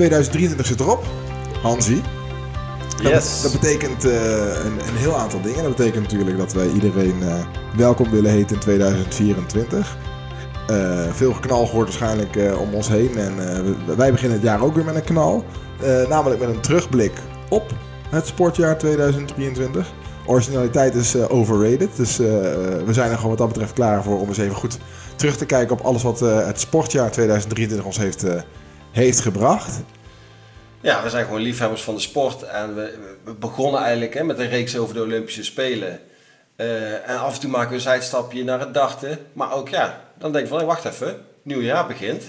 2023 zit erop. Hansi. Dat, Yes. dat betekent eh, een, een heel aantal dingen. Dat betekent natuurlijk dat wij iedereen eh, welkom willen heten in 2024. Eh, veel geknal gehoord waarschijnlijk om ons heen. En wij beginnen het jaar ook weer met een knal. Namelijk met een terugblik op het sportjaar 2023. Originaliteit is overrated. Dus we zijn er gewoon wat dat betreft klaar voor om eens even goed terug te kijken op alles wat het sportjaar 2023 ons heeft, eh, heeft gebracht. Ja, we zijn gewoon liefhebbers van de sport. En we, we begonnen eigenlijk hè, met een reeks over de Olympische Spelen. Eh, en af en toe maken we een zijstapje naar het dachten. Maar ook ja, dan denk ik van, hey, wacht even, nieuw jaar begint.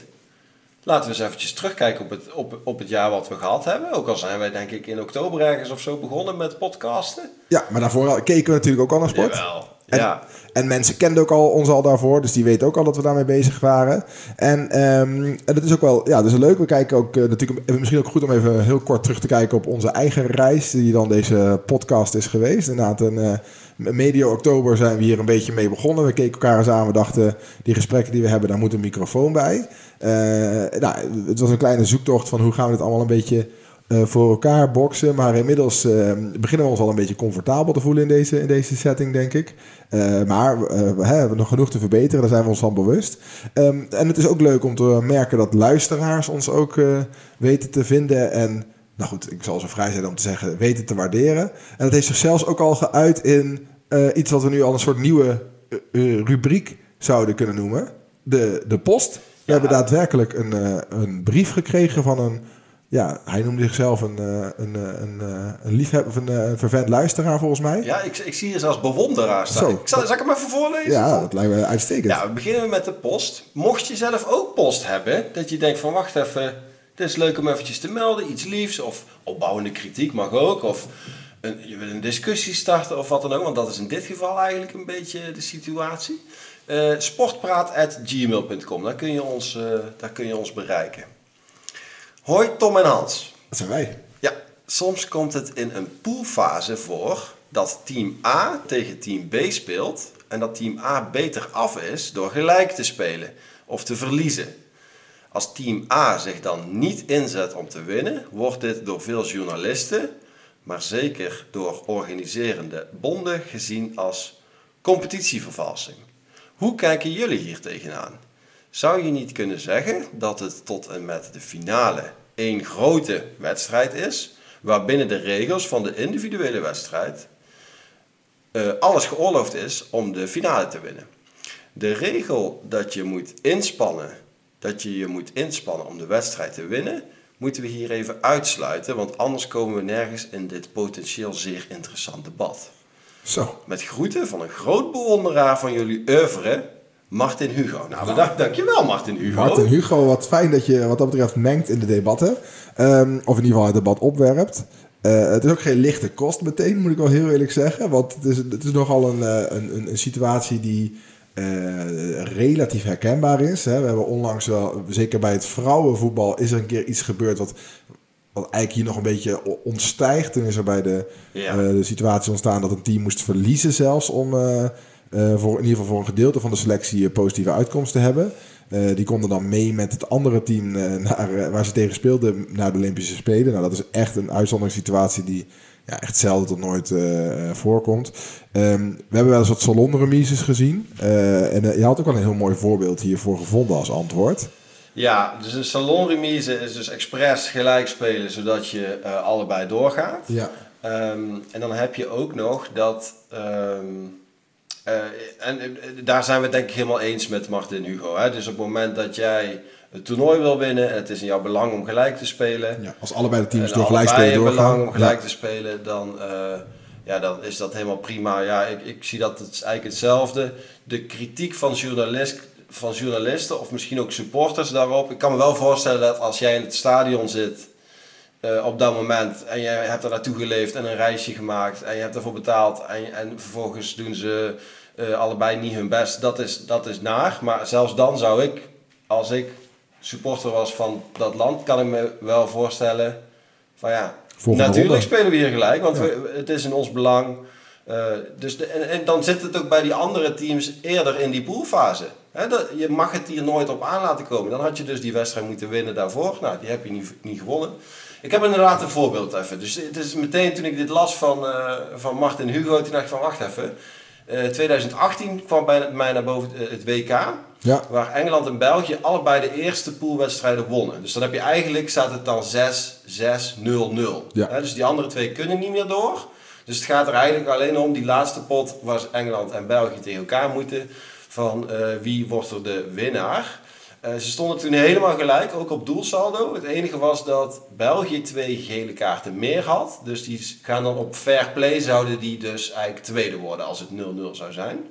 Laten we eens eventjes terugkijken op het, op, op het jaar wat we gehad hebben. Ook al zijn wij denk ik in oktober ergens of zo begonnen met podcasten. Ja, maar daarvoor keken we natuurlijk ook al naar sport. Jawel. En, Ja. en mensen kenden ook al, ons al daarvoor, dus die weten ook al dat we daarmee bezig waren. En, ehm, en dat is ook wel, ja, dat is leuk. We kijken ook eh, natuurlijk, eh, misschien ook goed om even heel kort terug te kijken op onze eigen reis, die dan deze podcast is geweest. Inderdaad, een, eh, medio oktober zijn we hier een beetje mee begonnen. We keken elkaar eens aan, we dachten, die gesprekken die we hebben, daar moet een microfoon bij. Nou, het was een kleine zoektocht van hoe gaan we dit allemaal een beetje eh, voor elkaar boksen. Maar inmiddels eh, beginnen we ons al een beetje comfortabel te voelen in deze, in deze setting, denk ik. Eh, maar we hebben nog genoeg te verbeteren, daar zijn we ons van bewust. Ehm, en het is ook leuk om te merken dat luisteraars ons ook weten te vinden. En, nou goed, ik zal zo vrij zijn om te zeggen, weten te waarderen. En dat heeft zich zelfs ook al geuit in iets wat we nu al een soort nieuwe rubriek zouden kunnen noemen. De, de post. We Ja. hebben daadwerkelijk een, een brief gekregen van een ja, hij noemde zichzelf een, eh, een, eh, een, eh, een liefhebber of een, een vervent luisteraar volgens mij. ja, ik, ik zie hier zelfs bewonderaar staan. Zo. Ik zal, zal ik hem even voorlezen? Ja, dat lijkt me uitstekend. Ja, we beginnen met de post. Mocht je zelf ook post hebben, dat je denkt van wacht even, het is leuk om eventjes te melden, iets liefs of opbouwende kritiek mag ook, of een, je wil een discussie starten of wat dan ook, want dat is in dit geval eigenlijk een beetje de situatie. Sportpraat.gmail.com, daar, kun je ons, daar kun je ons bereiken. Hoi Tom en Hans. Dat zijn wij. Ja, soms komt het in een poolfase voor dat team A tegen team B speelt en dat team A beter af is door gelijk te spelen of te verliezen. Als team A zich dan niet inzet om te winnen, wordt dit door veel journalisten, maar zeker door organiserende bonden gezien als competitievervalsing. Hoe kijken jullie hier tegenaan? Zou je niet kunnen zeggen dat het tot en met de finale één grote wedstrijd is, waarbinnen de regels van de individuele wedstrijd eh, alles geoorloofd is om de finale te winnen? De regel dat je moet inspannen, dat je je moet inspannen om de wedstrijd te winnen, moeten we hier even uitsluiten, want anders komen we nergens in dit potentieel zeer interessant debat. Zo. Met groeten van een groot bewonderaar van jullie oeuvre, Martin Hugo. Nou, bedankt, dankjewel Martin Hugo. Martin Hugo, wat fijn dat je wat dat betreft mengt in de debatten. Ehm, of in ieder geval het debat opwerpt. Eh, het is ook geen lichte kost meteen, moet ik wel heel eerlijk zeggen. Want het is, het is nogal een, eh, een, een, een situatie die eh, relatief herkenbaar is. Hè. We hebben onlangs wel, zeker bij het vrouwenvoetbal, is er een keer iets gebeurd wat, wat eigenlijk hier nog een beetje ontstijgt. Toen is er bij de, Ja. de situatie ontstaan dat een team moest verliezen zelfs om voor, in ieder geval voor een gedeelte van de selectie een positieve uitkomst te hebben. Eh, die konden dan mee met het andere team eh, naar, eh, waar ze tegen speelden naar de Olympische Spelen. Nou, dat is echt een uitzonderingssituatie die ja, echt zelden tot nooit eh, eh, voorkomt. Ehm, we hebben wel eens wat salonremises gezien. Eh, en eh, je had ook wel een heel mooi voorbeeld hiervoor gevonden als antwoord. Ja, dus een salonremise is dus expres gelijk spelen, zodat je eh, allebei doorgaat. Ja. Ehm, en dan heb je ook nog dat. ehm, eh, en eh, daar zijn we het denk ik helemaal eens met Martin Hugo. Hè? Dus op het moment dat jij het toernooi wil winnen en het is in jouw belang om gelijk te spelen. Ja, als allebei de teams door gelijk spelen in belang doorgaan. om gelijk Ja. te spelen, dan, eh, ja, dan is dat helemaal prima. Ja, ik, ik zie dat het eigenlijk hetzelfde. De kritiek van, journalist, van journalisten of misschien ook supporters daarop. Ik kan me wel voorstellen dat als jij in het stadion zit eh, op dat moment en je hebt er naartoe geleefd en een reisje gemaakt en je hebt ervoor betaald en, en vervolgens doen ze eh, allebei niet hun best. Dat is, dat is naar. Maar zelfs dan zou ik, als ik supporter was van dat land, kan ik me wel voorstellen van ja, Volgende natuurlijk ronde. spelen we hier gelijk, want Ja. we- het is in ons belang. Eh, dus de, en, en dan zit het ook bij die andere teams eerder in die poolfase. Hè, dat, je mag het hier nooit op aan laten komen. Dan had je dus die wedstrijd moeten winnen daarvoor. Nou, die heb je niet, niet gewonnen. Ik heb inderdaad een voorbeeld even. Dus het is meteen toen ik dit las van, uh, van Martin Hugo, toen dacht ik van wacht even. 2018 kwam bij mij naar boven het WK. Ja. Waar Engeland en België allebei de eerste poolwedstrijden wonnen. Dus dan heb je eigenlijk, staat het dan 6, 6, 0, 0. Ja. dus die andere twee kunnen niet meer door. Dus het gaat er eigenlijk alleen om, die laatste pot waar Engeland en België tegen elkaar moeten. Van uh, wie wordt er de winnaar. Uh, ze stonden toen helemaal gelijk, ook op doelsaldo. Het enige was dat België twee gele kaarten meer had. Dus die gaan dan op fair play, zouden die dus eigenlijk tweede worden als het 0-0 zou zijn.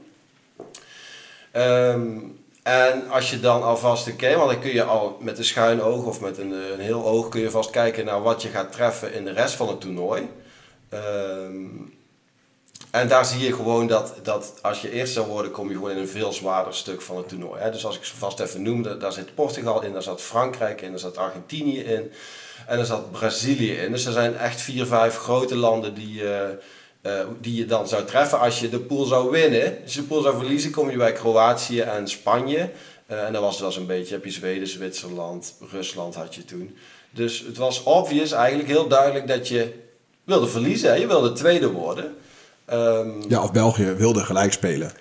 Um, en als je dan alvast een keer, want dan kun je al met een schuin oog of met een, een heel oog kun je vast kijken naar wat je gaat treffen in de rest van het toernooi. Um, en daar zie je gewoon dat, dat als je eerst zou worden, kom je gewoon in een veel zwaarder stuk van het toernooi. Hè? Dus als ik ze vast even noemde, daar zit Portugal in, daar zat Frankrijk in, daar zat Argentinië in en daar zat Brazilië in. Dus er zijn echt vier, vijf grote landen die, uh, uh, die je dan zou treffen als je de pool zou winnen. Als je de pool zou verliezen, kom je bij Kroatië en Spanje. Uh, en dan was het wel zo'n beetje, heb je Zweden, Zwitserland, Rusland had je toen. Dus het was obvious, eigenlijk heel duidelijk dat je wilde verliezen. Hè? Je wilde tweede worden. Um, ja, of België wilde gelijk spelen.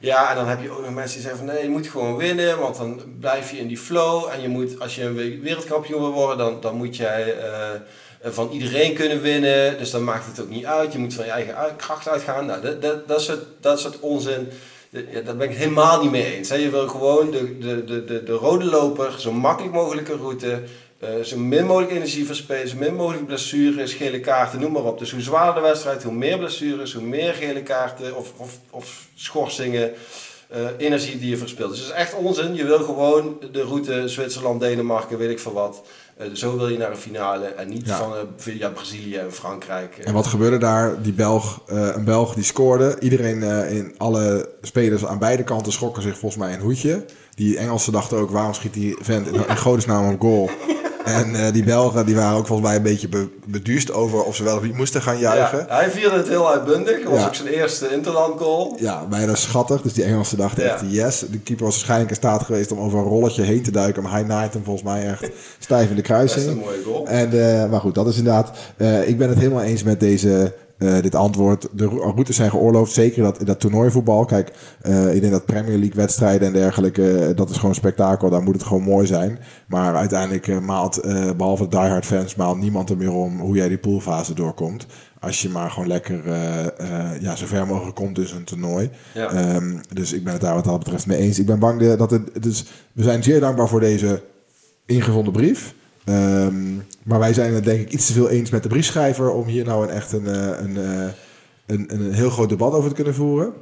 Ja, en dan heb je ook nog mensen die zeggen van nee, je moet gewoon winnen, want dan blijf je in die flow. En je moet, als je een wereldkampioen wil worden, dan, dan moet jij uh, van iedereen kunnen winnen. Dus dan maakt het ook niet uit. Je moet van je eigen kracht uitgaan. Nou, dat, dat, dat, soort, dat soort onzin, ja, daar ben ik helemaal niet mee eens. Hè. Je wil gewoon de, de, de, de, de rode loper, zo makkelijk mogelijke route, uh, zo min mogelijk energie verspelen, zo min mogelijk blessures, gele kaarten, noem maar op. Dus hoe zwaarder de wedstrijd, hoe meer blessures, hoe meer gele kaarten of, of, of schorsingen, uh, energie die je verspilt. Dus het is echt onzin. Je wil gewoon de route Zwitserland, Denemarken, weet ik veel wat. Uh, zo wil je naar een finale en niet Ja. van via Brazilië en Frankrijk. En wat gebeurde daar? Die Belg, eh, een Belg die scoorde. Iedereen eh, in alle spelers aan beide kanten schrokken zich volgens mij een hoedje. Die Engelsen dachten ook, waarom schiet die vent in, in godesnaam op goal? En eh, die Belgen die waren ook volgens mij een beetje be, beduust over of ze wel of niet moesten gaan juichen. Ja, hij vierde het heel uitbundig. Dat was ook zijn eerste interland goal. Ja, bijna schattig. Dus die Engelsen dachten echt yes. De keeper was waarschijnlijk in staat geweest om over een rolletje heen te duiken. Maar hij naait hem volgens mij echt stijf in de Best een kruising. mooie goal. En, eh, maar goed, dat is inderdaad... eh, ik ben het helemaal eens met deze, eh, dit antwoord. De ro- routes zijn geoorloofd. Zeker dat, in dat toernooivoetbal. Kijk, eh, ik denk dat Premier League wedstrijden en dergelijke... eh, dat is gewoon spektakel. Daar moet het gewoon mooi zijn. Maar uiteindelijk maalt, eh, behalve de diehard fans... maalt niemand er meer om hoe jij die poolfase doorkomt. Als je maar gewoon lekker eh, ja, zo ver mogelijk komt in een toernooi. Ja. Ehm, dus ik ben het daar wat dat betreft mee eens. Ik ben bang dat het. Dus we zijn zeer dankbaar voor deze ingezonden brief. Ehm, maar wij zijn het denk ik iets te veel eens met de briefschrijver om hier nou een echt een, eh, een, eh, een, een, heel groot debat over te kunnen voeren.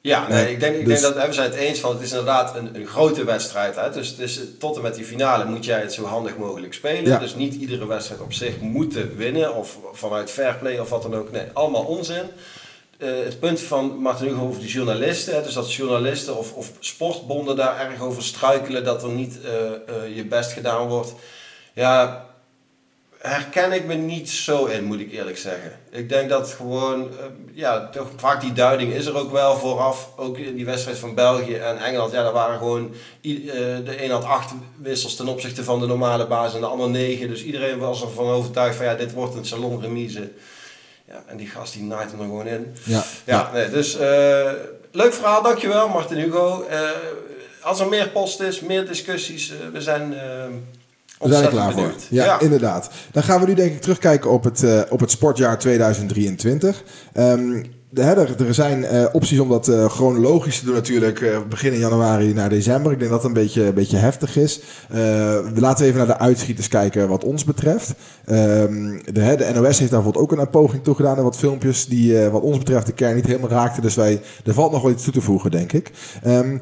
Ja, nee, ik denk, ik dus- denk dat we zijn het eens van het is inderdaad een, een grote wedstrijd. Hè? Dus, dus tot en met die finale moet jij het zo handig mogelijk spelen. Ja. Dus niet iedere wedstrijd op zich moeten winnen of vanuit fair play of wat dan ook. Nee, allemaal onzin. Eh, het punt van Martin Hugo over die journalisten, hè, dus dat journalisten of, of sportbonden daar erg over struikelen dat er niet je best gedaan wordt. Ja, herken ik me niet zo in, moet ik eerlijk zeggen. Ik denk dat gewoon, eh, ja, toch vaak die duiding is er ook wel vooraf. Ook in die wedstrijd van België en Engeland, ja, daar waren gewoon, eh, de een had acht wissels ten opzichte van de normale basis en de ander negen. Dus iedereen was ervan overtuigd van, ja, dit wordt een salonremise. Ja, en die gast die naait hem er gewoon in. Ja, Ja, nee, dus eh, leuk verhaal, dankjewel Martin Hugo. Als er meer post is, meer discussies, we zijn we zijn er klaar voor. Ja, inderdaad. Dan gaan we nu denk ik terugkijken op het, eh, op het sportjaar 2023. Ehm, de, hè, er, er zijn eh, opties om dat eh, chronologisch te doen natuurlijk. begin in januari naar december. Ik denk dat het een beetje, een beetje heftig is. Eh, we laten even naar de uitschieters kijken wat ons betreft. Ehm, de, hè, de NOS heeft daar bijvoorbeeld ook een poging toe gedaan. En wat filmpjes die wat ons betreft de kern niet helemaal raakten. Dus wij, er valt nog wel iets toe te voegen denk ik. Ehm, eh,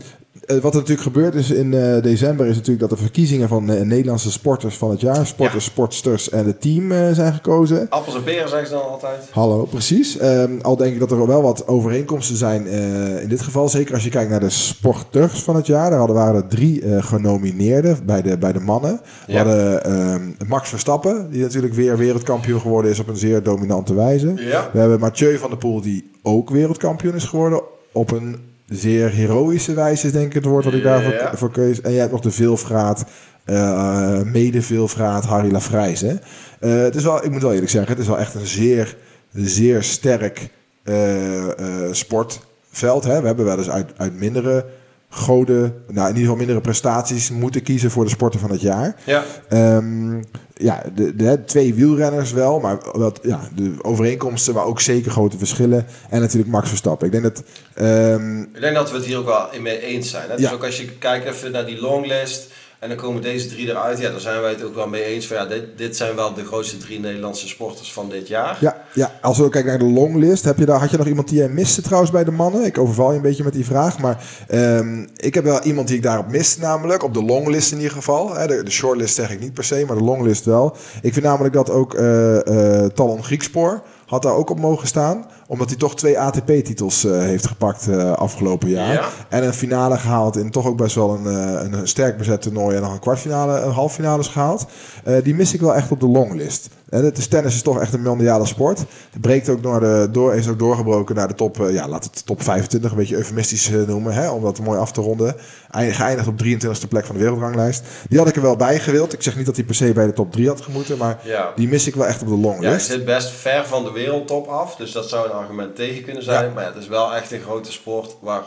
wat er natuurlijk gebeurd is in eh, december is natuurlijk dat de verkiezingen van eh, Nederlandse sporters van het jaar, sporters, sportsters en het team eh, zijn gekozen. Appels en peren zeggen ze dan altijd. Hallo, precies. Ehm, al denk ik dat er wel wat overeenkomsten zijn eh, in dit geval. Zeker als je kijkt naar de sporters van het jaar. Daar hadden, waren er drie eh, genomineerden bij de, bij de mannen. We Ja. hadden ehm, Max Verstappen, die natuurlijk weer wereldkampioen geworden is op een zeer dominante wijze. Ja. We hebben Mathieu van der Poel, die ook wereldkampioen is geworden op een zeer heroïsche wijze, denk ik het woord wat ik daarvoor voor keus. En je hebt nog de veelvraat, eh mede veelvraat Harry Lafrijs. Hè? Eh, het is wel, ik moet wel eerlijk zeggen, het is wel echt een zeer, zeer sterk eh, sportveld. Hè? We hebben wel eens uit, uit mindere goden, nou in ieder geval mindere prestaties moeten kiezen voor de sporter van het jaar. Ja, Ehm, ja, de, de, twee wielrenners wel, maar wat, ja, de overeenkomsten, maar ook zeker grote verschillen. En natuurlijk Max Verstappen. Ik denk dat... ehm, ik denk dat we het hier ook wel in mee eens zijn. Hè? Ja. Dus ook als je kijkt even naar die longlist en dan komen deze drie eruit, ja, dan zijn wij het ook wel mee eens van ja, dit, dit zijn wel de grootste drie Nederlandse sporters van dit jaar. ja, ja, als we kijken naar de longlist, heb je daar, had je nog iemand die jij miste trouwens bij de mannen? Ik overval je een beetje met die vraag, maar ehm, ik heb wel iemand die ik daarop mist namelijk, op de longlist in ieder geval. De, de shortlist zeg ik niet per se, maar de longlist wel. Ik vind namelijk dat ook eh eh Talon Griekspoor had daar ook op mogen staan, omdat hij toch twee ATP-titels eh, heeft gepakt eh, afgelopen jaar. Ja. En een finale gehaald in toch ook best wel een, eh, een, een sterk bezet toernooi en nog een kwartfinale, een halffinales gehaald. Eh, die mis ik wel echt op de longlist. En het is, tennis is toch echt een mondiale sport. Het breekt ook door de, door, is ook doorgebroken naar de top, ja, laat het top 25 een beetje eufemistisch noemen, hè, om dat mooi af te ronden. Eind- Geëindigd op 23e plek van de wereldranglijst. Die had ik er wel bij gewild. Ik zeg niet dat hij per se bij de top 3 had gemoeten, maar Ja. die mis ik wel echt op de Ja, hij longlist. zit best ver van de wereldtop af, dus dat zou een argument tegen kunnen zijn. Ja. Maar ja, het is wel echt een grote sport waar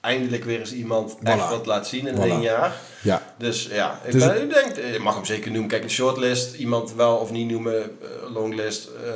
eindelijk weer eens iemand echt Voilà. wat laat zien in Voilà. één jaar. Ja, Dus ja, ik, Dus- ben, ik denk, je mag hem zeker noemen. Kijk, een shortlist, iemand wel of niet noemen, eh, longlist, eh,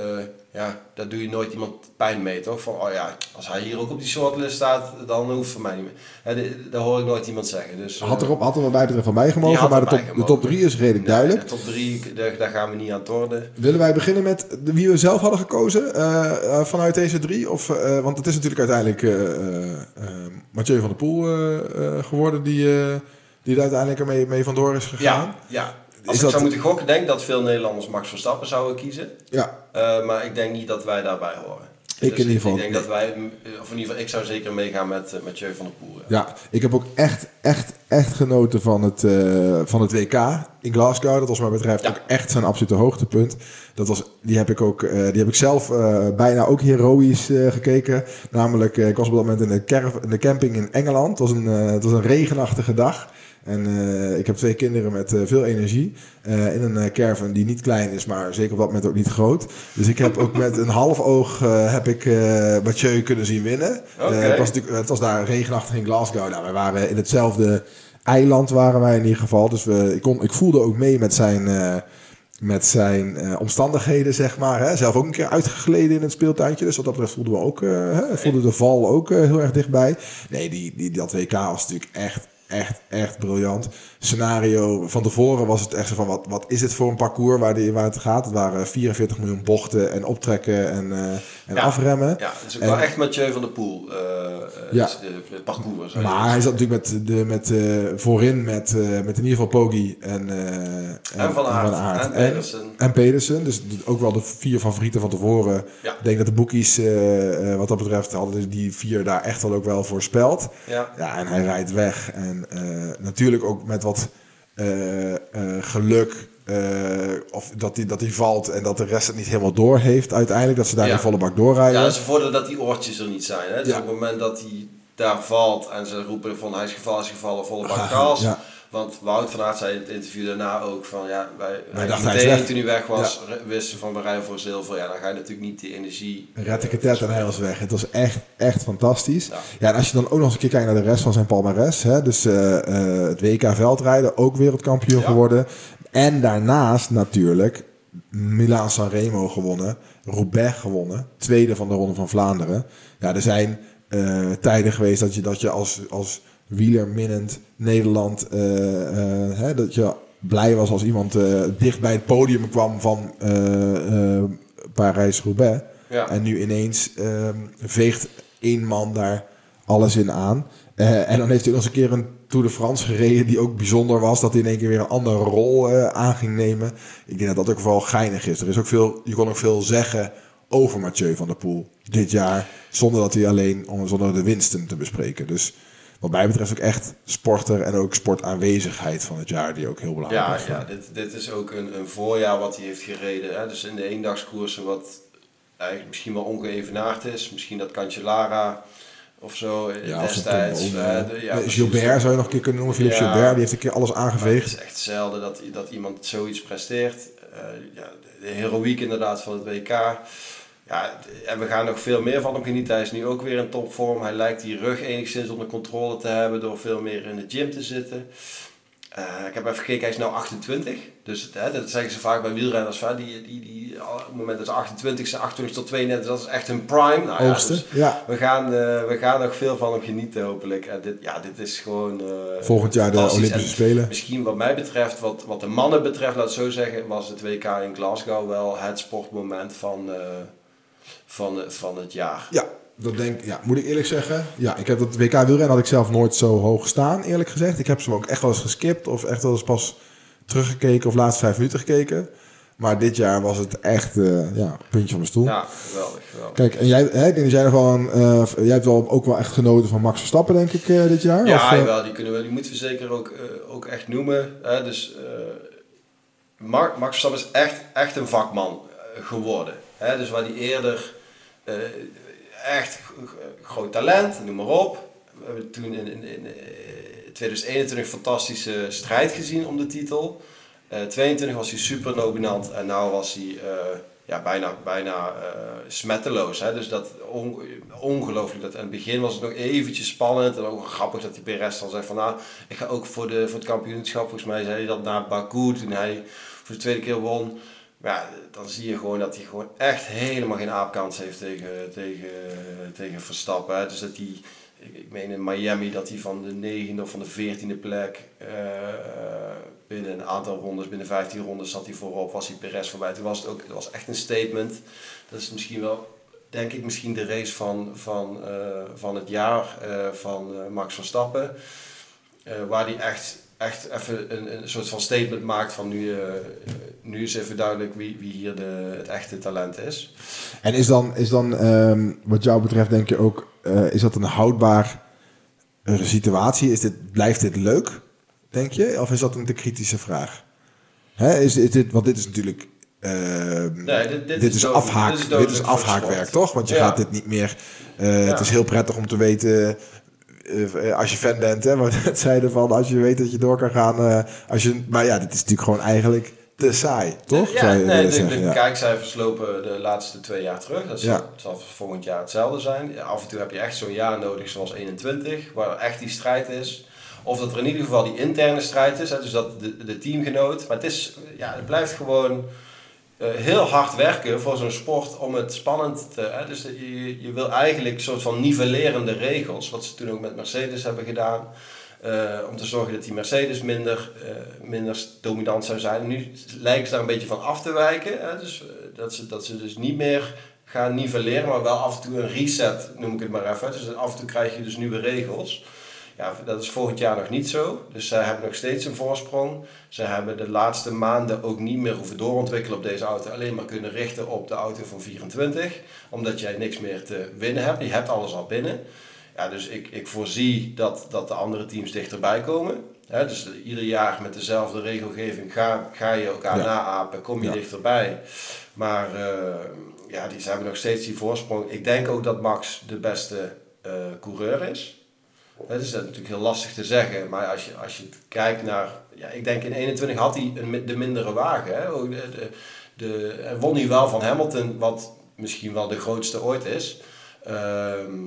ja, daar doe je nooit iemand pijn mee, toch? Van, oh ja, als hij hier ook op die shortlist staat, dan hoeft voor mij niet meer. Hè, daar hoor ik nooit iemand zeggen. Dus, had eh, er, op, had er wat mij betreft van mij gemogen, maar de top, de top 3 is redelijk nee, duidelijk. de top drie, daar, daar gaan we niet aan torden. Willen wij beginnen met wie we zelf hadden gekozen eh, eh, vanuit deze drie? Of, eh, want het is natuurlijk uiteindelijk eh, eh, eh, Mathieu van der Poel eh, eh, geworden die, eh, die er uiteindelijk ermee mee vandoor is gegaan. Ja, ja. Als ik dat- zou moeten gokken, denk ik dat veel Nederlanders Max Verstappen zouden kiezen. Ja, Eh, maar ik denk niet dat wij daarbij horen. Ik Dus in ieder geval Ik denk dat wij, mm, of in ieder geval, ik zou zeker meegaan met uh, Mathieu van der Poel. ja. ja, ik heb ook echt, echt, echt genoten van het, eh, van het WK in Glasgow. Dat was wat mij betreft Ja. ook echt zijn absolute hoogtepunt. Dat was, die, heb ik ook, eh, die heb ik zelf eh, bijna ook heroïs eh, gekeken. Namelijk, eh, ik was op dat moment in de, kerf, in de camping in Engeland. Het was een, eh, het was een regenachtige dag. En eh, ik heb twee kinderen met eh, veel energie. eh, in een caravan die niet klein is, maar zeker op dat moment ook niet groot. Dus ik heb ook met een half oog heb ik Mathieu kunnen zien winnen. Het, was natuurlijk, het was daar regenachtig in Glasgow. Nou, wij waren in hetzelfde eiland waren wij in ieder geval. Dus we, ik, kon, ik voelde ook mee met zijn, met zijn omstandigheden, zeg maar. Hè. Zelf ook een keer uitgegleden in het speeltuintje. Dus wat dat betreft voelden we ook, hè, voelden de val ook heel erg dichtbij. Nee, die, die, dat WK was natuurlijk echt, echt, echt briljant. Scenario van tevoren was het echt zo van, wat, wat is dit voor een parcours waar, die, waar het gaat? Het waren 44 miljoen bochten en optrekken en, eh, en Ja. afremmen. Ja, het is ook En- wel echt Mathieu van der Poel. eh, Ja. parcours. Maar hij zat natuurlijk met, de, met, voorin met, met in ieder geval Poggi en, eh, en, Van Aert en En, Pedersen. en Pedersen. Dus ook wel de vier favorieten van tevoren. Ja. Ik denk dat de boekies wat dat betreft hadden die vier daar echt wel ook wel voorspeld. Ja. Ja, en hij rijdt weg. En natuurlijk ook met wat eh, eh, geluk. eh, of dat hij dat hij valt en dat de rest het niet helemaal door heeft uiteindelijk. Dat ze daar Ja. in volle bak doorrijden. Ja, dat is een voordeel dat die oortjes er niet zijn. Hè? Dus Ja. op het moment dat hij daar valt en ze roepen van hij is gevallen, hij is gevallen, volle bak Ga- gas. ja. Want Wout van Aert zei in het interview daarna ook van ja, wij, wij dachten meteen toen hij weg was, wisten van we rijden voor zilver. Ja, dan ga je natuurlijk niet die energie. Red ik het net en hij was weg. Het was echt, echt fantastisch. Ja. Ja. en als je dan ook nog eens een keer kijkt naar de rest van zijn palmarès. Hè, dus eh, eh, het WK veldrijden, ook wereldkampioen Ja. geworden. En daarnaast natuurlijk Milaan Sanremo gewonnen. Roubaix gewonnen. Tweede van de Ronde van Vlaanderen. Ja, er zijn eh, tijden geweest dat je, dat je als, als wielerminnend Nederland... eh, eh, hè, dat je blij was als iemand eh, dicht bij het podium kwam van Parijs-Roubaix. Ja. En nu ineens ehm, veegt één man daar alles in aan. En dan heeft hij nog eens een keer een Tour de France gereden die ook bijzonder was. Dat hij in één keer weer een andere rol aan ging nemen. Ik denk dat dat ook vooral geinig is. Er is ook veel, je kon ook veel zeggen over Mathieu van der Poel dit jaar. Zonder dat hij alleen, zonder de winsten te bespreken. Dus wat mij betreft ook echt sporter en ook sportaanwezigheid van het jaar. Die ook heel belangrijk Ja, is. ja dit, dit is ook een, een voorjaar wat hij heeft gereden. Hè? Dus in de eendagskoersen wat eigenlijk misschien wel ongeëvenaard is. Misschien dat Cancellara of zo Ja, of destijds. zo'n, Eh, eh, de- ja. Gilbert zou je nog een keer kunnen noemen. Philippe Ja. Gilbert, die heeft een keer alles Maar het aangeveegd. is echt zelden dat, dat iemand zoiets presteert. Eh, ja, de heroïek inderdaad van het WK. Ja, en we gaan nog veel meer van hem genieten. Hij is nu ook weer in topvorm. Hij lijkt die rug enigszins onder controle te hebben door veel meer in de gym te zitten. Eh, ik heb even gekeken, hij is nu 28. Dus hè, dat zeggen ze vaak bij wielrenners. Van, die, die, die, op het moment dat ze 28 zijn, 28 tot 32, dat is echt hun prime. Nou, ja, dus Ja, we, gaan, eh, we gaan nog veel van hem genieten hopelijk. En dit, ja, dit is gewoon... eh, volgend jaar de. Olympische En Spelen. Misschien wat mij betreft, wat, wat de mannen betreft, laat het zo zeggen, was het WK in Glasgow wel het sportmoment van, eh, van, van het jaar. Ja, dat denk ja, moet ik eerlijk zeggen. Ja, ik heb dat WK wielrennen had ik zelf nooit zo hoog staan, eerlijk gezegd. Ik heb ze ook echt wel eens geskipt of echt wel eens pas teruggekeken of laatste vijf minuten gekeken. Maar dit jaar was het echt, eh, ja, puntje van mijn stoel. Ja, geweldig, geweldig. Kijk, en jij, hè, ik denk dat jij nog wel een, eh, jij hebt wel ook wel echt genoten van Max Verstappen, denk ik, eh, dit jaar. Ja, Of, eh, jawel, die, kunnen we, die moeten we zeker ook, eh, ook echt noemen. Hè? Dus eh, Max Verstappen is echt, echt een vakman eh, geworden. Dus waar hij eerder eh, echt groot talent, noem maar op. We hebben toen in, in, in eh, 2021 een fantastische strijd gezien om de titel. Eh 22 was hij super dominant en nu was hij eh, ja, bijna, bijna eh, smetteloos. Hè? Dus dat on, ongelooflijk. Dat, in het begin was het nog eventjes spannend en ook grappig dat die Perez dan zegt van nou, ik ga ook voor, de, voor het kampioenschap. Volgens mij zei hij dat na Baku toen hij voor de tweede keer won. Ja, dan zie je gewoon dat hij gewoon echt helemaal geen aapkans heeft tegen, tegen, tegen Verstappen. Hè? Dus dat hij, ik, meen in Miami dat hij van de negende of van de veertiende plek eh, binnen een aantal rondes, binnen 15 rondes zat hij voorop, was hij Perez voorbij. Toen was het ook, het was echt een statement. Dat is misschien wel, denk ik, misschien de race van, van, eh, van het jaar eh, van Max Verstappen. Waar hij echt, echt even een, een soort van statement maakt van nu, eh, nu is even duidelijk wie, wie hier de, het echte talent is. En is dan, is dan ehm, wat jou betreft, denk je ook, eh, is dat een houdbaar situatie? Is dit, blijft dit leuk, denk je? Of is dat een te kritische vraag? Hè, is, is dit, want dit is natuurlijk. ehm, Nee, dit- dit dit, is afhaak, dit is dit afhaakwerk, toch? Want je Ja. gaat dit niet meer. eh, Het is heel prettig om te weten. Eh, als je fan bent, hè, wat het zeiden van als je weet dat je door kan gaan. eh, als je, maar ja, dit is natuurlijk gewoon eigenlijk te saai, toch? Ja, je nee, willen de, zeggen, de ja. kijkcijfers lopen de laatste twee jaar terug. Dat zal, Ja. zal volgend jaar hetzelfde zijn. Af en toe heb je echt zo'n jaar nodig zoals 21, waar echt die strijd is. Of dat er in ieder geval die interne strijd is, hè, dus dat de, de teamgenoot. Maar het, is, ja, het blijft gewoon eh, heel hard werken voor zo'n sport om het spannend te... Hè, dus je, je wil eigenlijk een soort van nivellerende regels, wat ze toen ook met Mercedes hebben gedaan. eh, om te zorgen dat die Mercedes minder, eh, minder dominant zou zijn. Nu lijken ze daar een beetje van af te wijken. Hè? Dus, eh, dat, ze, dat ze dus niet meer gaan nivelleren, maar wel af en toe een reset, noem ik het maar even. Dus af en toe krijg je dus nieuwe regels. Ja, dat is volgend jaar nog niet zo. Dus zij hebben nog steeds een voorsprong. Ze hebben de laatste maanden ook niet meer hoeven doorontwikkelen op deze auto. Alleen maar kunnen richten op de auto van 24. Omdat jij niks meer te winnen hebt. Je hebt alles al binnen. Ja, dus ik, ik voorzie dat, dat de andere teams dichterbij komen. Hè, dus ieder jaar met dezelfde regelgeving ga, ga je elkaar Ja. naapen, kom je Ja. dichterbij. Maar eh, ja, die, ze hebben nog steeds die voorsprong. Ik denk ook dat Max de beste eh, coureur is. Dat is natuurlijk heel lastig te zeggen, maar als je, als je kijkt naar... Ja, ik denk in 21 had hij een, de mindere wagen. Hè? Ook De, de, de, won hij wel van Hamilton, wat misschien wel de grootste ooit is. Ehm,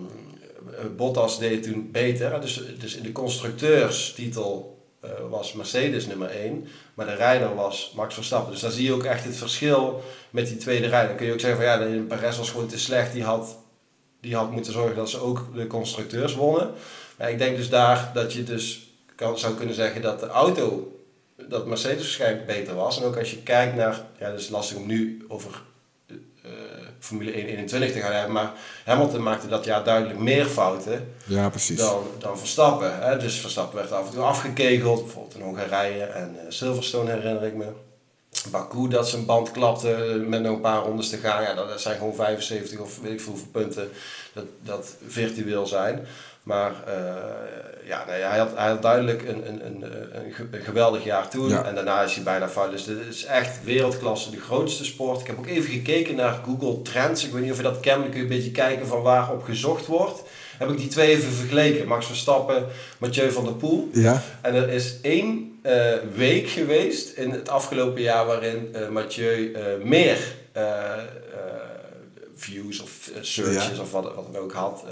Bottas deed toen beter. Dus, dus in de constructeurstitel eh, was Mercedes nummer 1. Maar de rijder was Max Verstappen. Dus daar zie je ook echt het verschil met die tweede rijder. Dan kun je ook zeggen van ja, Perez was gewoon te slecht. Die had, die had moeten zorgen dat ze ook de constructeurs wonnen. Maar ik denk dus daar dat je dus kan, zou kunnen zeggen dat de auto, dat Mercedes waarschijnlijk beter was. En ook als je kijkt naar, ja, dat is lastig om nu over eh, Formule 1 21 te gaan hebben. Maar Hamilton maakte dat jaar duidelijk meer fouten Ja, precies. dan, dan Verstappen. Hè? Dus Verstappen werd af en toe afgekegeld, bijvoorbeeld in Hongarije en eh, Silverstone herinner ik me. Baku dat zijn band klapte met nog een paar rondes te gaan. Ja, dat dat zijn gewoon 75 of weet ik veel hoeveel punten dat, dat virtueel zijn. Maar eh, ja, nee, hij, had, hij had duidelijk een, een, een, een, ge- een geweldig jaar toen. Ja. En daarna is hij bijna fout. Dus dit is echt wereldklasse, de grootste sport. Ik heb ook even gekeken naar Google Trends. Ik weet niet of je dat kent. Dan kun je een beetje kijken van waarop gezocht wordt. heb ik die twee even vergeleken. Max Verstappen, Mathieu van der Poel. Ja. En er is één eh, week geweest in het afgelopen jaar waarin eh, Mathieu meer views of searches Ja. of wat, wat dan ook had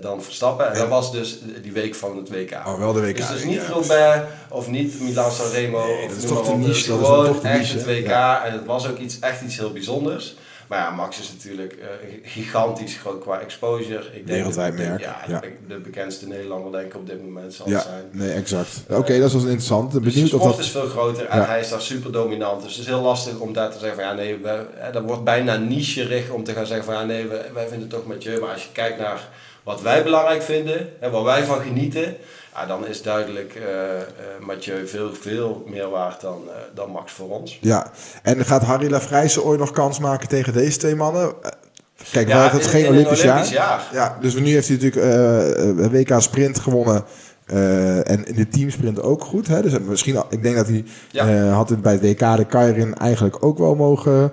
dan Verstappen. En, En- dat was dus die week van het WK. Oh, wel de WK. Dus, dus niet Roubaix of niet Milan Sanremo. Nee, of dat is toch de niche, dat is toch de echt niche, het hè? WK. Ja. En het was ook iets, echt iets heel bijzonders. Maar ja, Max is natuurlijk eh, gigantisch groot qua exposure. Ik denk Wereldwijd dat- merk, Ja, ja. de bekendste Nederlander denk ik op dit moment zal Ja, zijn. nee, exact. Oké, dat is wel interessant. Dus de Benieuwd of sport dat... is veel groter en Ja. hij is daar super dominant. Dus het is heel lastig om daar te zeggen van ja nee, we, dat wordt bijna nicherig om te gaan zeggen van ja nee, we- wij vinden het toch Mathieu. Maar als je kijkt naar wat wij belangrijk vinden en waar wij van genieten, ja, dan is duidelijk eh, Mathieu veel, veel meer waard dan, eh, dan Max voor ons. Ja, en gaat Harry Lafrijse ooit nog kans maken tegen deze twee mannen? Kijk, we Ja, het geen Olympisch, Olympisch jaar. jaar. Ja, dus nu heeft hij natuurlijk een WK sprint gewonnen. en in de teamsprint ook goed. Hè? Dus misschien, ik denk dat hij Ja. had het bij het WK de Kairin eigenlijk ook wel mogen,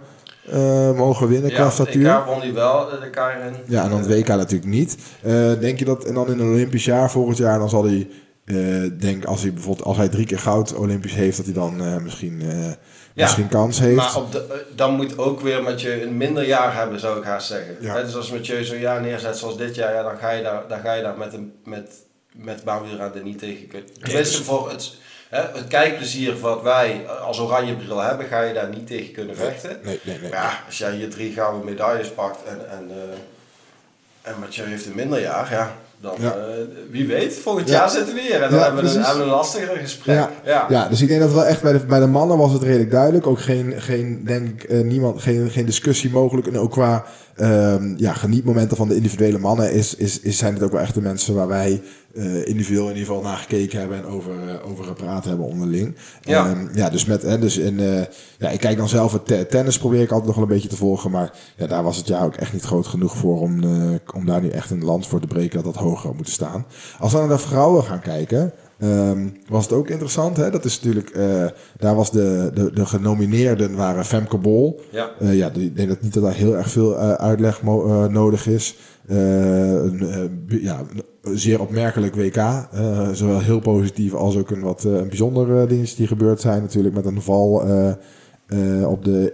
mogen winnen qua Ja, statuur. EK won hij wel, eh, de. Ja, en dan het WK natuurlijk niet. Eh, denk je dat, en dan in een Olympisch jaar volgend jaar, dan zal hij, eh, denk als hij bijvoorbeeld, als hij drie keer goud Olympisch heeft, dat hij dan eh, misschien, eh, misschien kans heeft. Maar op de, eh, dan moet ook weer Mathieu een minder jaar hebben, zou ik haast zeggen. Ja. Hè, dus als Mathieu zo'n jaar neerzet zoals dit jaar, ja, dan ga je daar, dan ga je daar met, een, met, met baanwielrennen niet tegen kunnen. Tenminste, voor het, hè, het kijkplezier wat wij als oranje bril hebben, ga je daar niet tegen kunnen vechten. Nee, nee, nee. Maar ja, als jij hier drie gouden medailles pakt en, en, eh, en Mathieu heeft een minder jaar, ja, dan Ja. eh, wie weet, volgend Ja. jaar zitten we weer. En dan Ja, hebben, we een, hebben we een lastiger gesprek. Ja. Dus ik denk dat wel echt bij de, bij de mannen was het redelijk duidelijk. Ook geen, geen denk eh, niemand, geen, geen discussie mogelijk. En ook qua ehm, ja, genietmomenten van de individuele mannen is, is, is, zijn het ook wel echt de mensen waar wij eh, individueel in ieder geval naar gekeken hebben en over, eh, over gepraat hebben onderling. Ja. Ehm, ja dus met, hè, dus in, eh, ja, ik kijk dan zelf het te- tennis, probeer ik altijd nog wel een beetje te volgen. Maar ja, daar was het jaar ook echt niet groot genoeg voor om, eh, om daar nu echt een land voor te breken dat dat hoger had moeten staan. Als we naar de vrouwen gaan kijken, ehm, was het ook interessant. Hè? Dat is natuurlijk, eh, daar was de, de, de genomineerden waren Femke Bol. Ja. Eh, ja, ik denk dat niet dat daar heel erg veel eh, uitleg eh, nodig is. Eh, een, eh, ja, een zeer opmerkelijk WK. eh, zowel heel positief als ook een wat een bijzonder eh, dingetje die gebeurd zijn. Natuurlijk met een val op de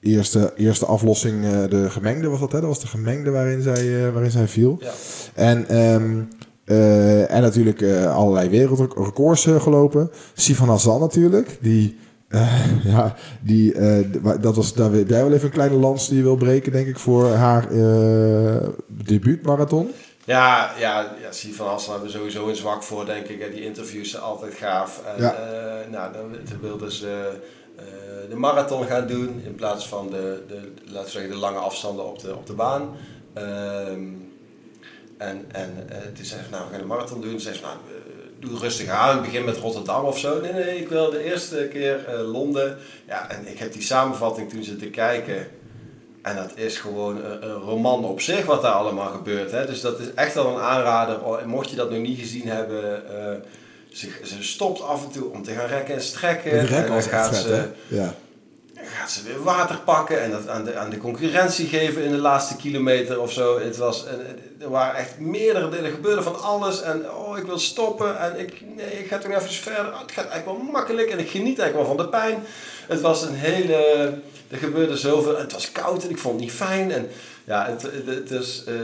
eerste, eerste aflossing. de gemengde was dat, hè? Dat was de gemengde waarin zij, waarin zij viel. Ja. En, ehm, eh, en natuurlijk allerlei wereldrecords gelopen. Sifan Hassan natuurlijk, die... eh, ja, die, wa- dat was, daar jij wel even een kleine lans die je wil breken, denk ik, voor haar eh debuutmarathon. Ja, ja, ja Siep van Hassan hebben we sowieso een zwak voor, denk ik. Die interviews zijn altijd gaaf. En, Ja. nou, dan, dan wilden ze de marathon gaan doen in plaats van de, de, laten we zeggen, de lange afstanden op de, op de baan. Ehm, en en eh, toen zei ze, nou, we gaan de marathon doen. Toen zei ze, nou, eh, doe rustig aan. Ik begin met Rotterdam of zo. Nee, nee, ik wil de eerste keer eh, Londen. Ja, en ik heb die samenvatting toen zitten kijken. En dat is gewoon een, een roman op zich wat daar allemaal gebeurt. Hè? Dus dat is echt wel een aanrader. Oh, en Mocht je dat nog niet gezien hebben, ze, ze stopt af en toe om te gaan rekken en strekken. En dan gaat vet, ze? Ja. Ze weer water pakken en dat aan de, aan de concurrentie geven in de laatste kilometer of zo. Het was, er waren echt meerdere dingen, er gebeurde van alles. En oh, ik wil stoppen en ik, nee, ik ga toch even verder. Oh, het gaat eigenlijk wel makkelijk en ik geniet eigenlijk wel van de pijn. Het was een hele, er gebeurde zoveel. Het was koud en ik vond het niet fijn. En ja, het, het, het is eh,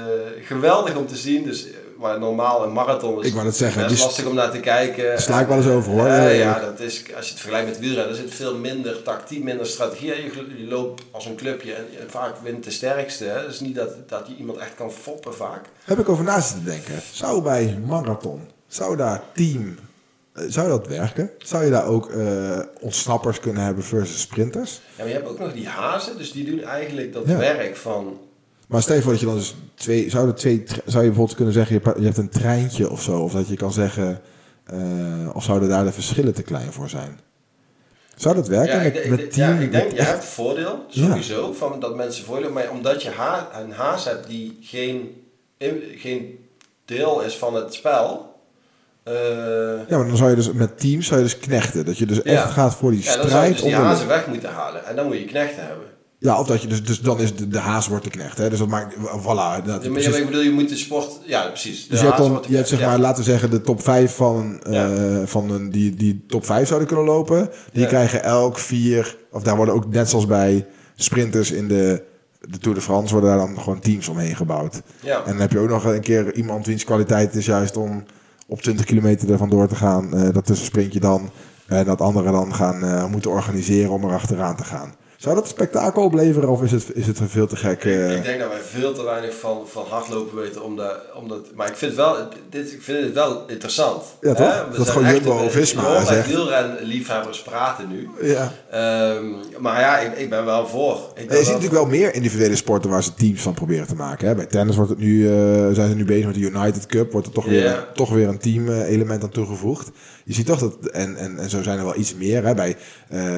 geweldig om te zien. Dus eh, waar normaal een marathon is, Ik wou net zeggen, best die lastig om naar te kijken. sla ik wel eens over, hoor. Ja, ja, dat is, als je het vergelijkt met wielrennen, er zit veel minder tactiek, minder strategie. Je, loopt als een clubje en vaak wint de sterkste. Hè. Dus niet dat, dat je iemand echt kan foppen vaak. Heb ik over na zitten denken. Zou bij marathon, zou daar team, eh, zou dat werken? Zou je daar ook eh, ontsnappers kunnen hebben versus sprinters? Ja, maar je hebt ook nog die hazen, dus die doen eigenlijk dat Ja. werk van... Maar stel je voor dat je dan dus twee, zou, er twee, zou je bijvoorbeeld kunnen zeggen, je hebt- een treintje of zo, of dat je kan zeggen, eh, of zouden daar de verschillen te klein voor zijn? Zou dat werken Ja, met, met team? ja, ik denk, je echt- hebt voordeel, Ja. sowieso, van dat mensen voordeel Maar omdat je ha een haas hebt die geen, geen deel is van het spel... eh, Ja, maar dan zou je dus met teams, zou je dus knechten. Dat je dus Ja. echt gaat voor die Ja, dan zou je strijd dus die hazen weg moeten halen. En dan moet je knechten hebben. Ja, of dat je dus, dus dan is de, de haas wordt de knecht. Hè? Dus dat maakt, voilà. Dat, Ja, maar precies. ik bedoel, je moet de sport... Ja, precies. De Dus je je hebt zeg ja. maar, laten we zeggen, de top 5 van, eh, van een, die, die top 5 zouden kunnen lopen. Die krijgen elk vier, of daar worden ook net zoals bij sprinters in de, de Tour de France, worden daar dan gewoon teams omheen gebouwd. Ja. En dan heb je ook nog een keer iemand wiens kwaliteit is juist om op 20 kilometer ervan door te gaan. eh dat tussen sprintje dan. En dat anderen dan gaan eh, moeten organiseren om er achteraan te gaan. Zou dat een spektakel opleveren of is het, is het veel te gek? eh? Ik denk dat wij veel te weinig van, van hardlopen weten. Omdat, omdat, maar ik vind, het wel, dit, ik vind het wel interessant. Ja, toch? Hè? We Dat zijn gewoon echt Jumbo een- Visma je hoort echt zegt. wielrenliefhebbers praten nu. ja. Ehm, maar ja, ik, ik ben wel voor. Ik ben Je wel ziet natuurlijk wel meer individuele sporten waar ze teams van proberen te maken. Hè? Bij tennis wordt het nu, eh, zijn ze nu bezig met de United Cup. Wordt er toch weer, toch weer een team eh, element aan toegevoegd. Je ziet toch dat, en, en, en zo zijn er wel iets meer. Hè? Bij,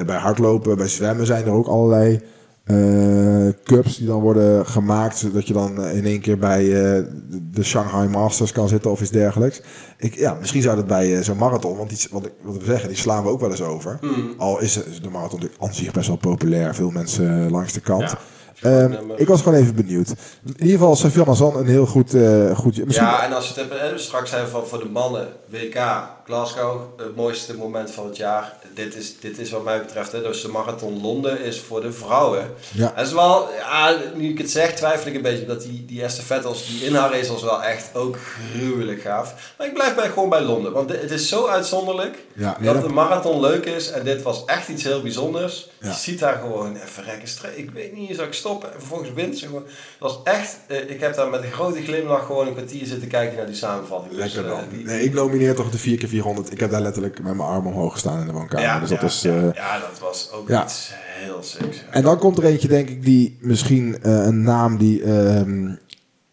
bij hardlopen, bij zwemmen zijn er ook allerlei eh, cups die dan worden gemaakt. Zodat je dan eh, in één keer bij eh, de- Shanghai Masters kan zitten of iets dergelijks. Ik, ja, misschien zou dat bij zo'n marathon, want die, wat, ik, wat we zeggen, die slaan we ook wel eens over. Hmm. Al is de marathon natuurlijk aan zich best wel populair. Veel mensen langs de kant. Ja. Ehm, nummer. ik was gewoon even benieuwd. In ieder geval, Safian Zan een heel goed... eh goed misschien, Ja, en als we het hebben, hè, straks zijn van voor de mannen, WK, Glasgow, het mooiste moment van het jaar. Dit is, dit is wat mij betreft, hè, dus de marathon Londen is voor de vrouwen. Ja. Dat is wel, ja, nu ik het zeg, twijfel ik een beetje, dat die, die estafettels, die in haar race was wel echt ook gruwelijk gaaf. Maar ik blijf bij, gewoon bij Londen, want het is zo uitzonderlijk Ja, nee, dat de marathon leuk is. En dit was echt iets heel bijzonders. Je ziet daar gewoon, even rekken ik weet niet, zou ik stoppen? En vervolgens wint ze gewoon. Dat was echt, eh, ik heb daar met een grote glimlach gewoon een kwartier zitten kijken naar die samenvatting. Dus, Lekker eh, dan. die- Nee, ik nomineer toch de 4x400. Ik heb daar letterlijk met mijn arm omhoog gestaan in de woonkamer. ja, dus dat ja, is, ja, eh, ja, dat was ook ja. iets heel sick. En dan komt er eentje, denk ik, die misschien een naam die ehm,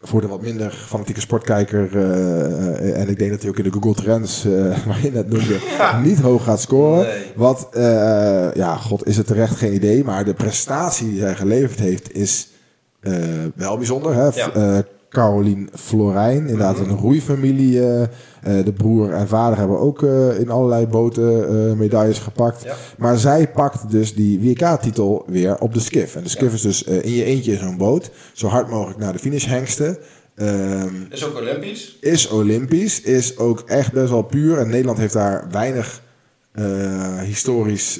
voor de wat minder fanatieke sportkijker, eh, eh, en ik denk dat hij ook in de Google Trends, eh, waar je net noemde, niet hoog gaat scoren. Nee. Wat, ja, god, is het terecht geen idee, maar de prestatie die hij geleverd heeft is wel bijzonder. Hè? Ja. Caroline Florijn, inderdaad Mhm. een roeifamilie. eh, eh, de broer en vader hebben ook eh, in allerlei boten medailles gepakt. Ja. Maar zij pakt dus die WK-titel weer op de skiff. En de skiff Ja. is dus in je eentje in zo'n boot. Zo hard mogelijk naar de finish hengsten. Ehm, Is ook Olympisch. is Olympisch. Is ook echt best wel puur. En Nederland heeft daar weinig historisch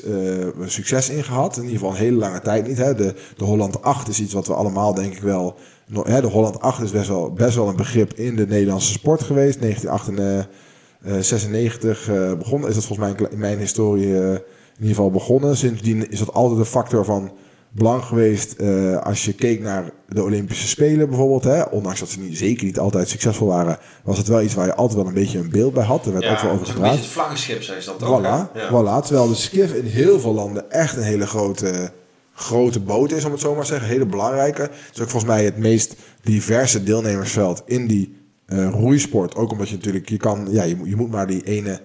succes in gehad. In ieder geval een hele lange tijd niet. Hè. De, de Holland 8 is iets wat we allemaal denk ik wel... de Holland 8 is best wel, best wel een begrip in de Nederlandse sport geweest. 1996 eh begonnen. Is dat volgens mij in- mijn historie eh, in ieder geval begonnen. Sindsdien is dat altijd een factor van belang geweest eh, als je keek naar de Olympische Spelen bijvoorbeeld. Hè, ondanks dat ze niet, zeker niet altijd succesvol waren, was het wel iets waar je altijd wel een beetje een beeld bij had. Er werd ook wel over dat is ook een gepraat. het vlaggenschip, zei ze dat ook. Voilà? Ja. voilà. Terwijl de skiff in heel veel landen echt een hele grote, grote boot is, om het zo maar te zeggen. Hele belangrijke. Het is ook volgens mij het meest diverse deelnemersveld in die eh, roeisport. Ook omdat je natuurlijk, je kan, ja, je, moet- je moet maar die ene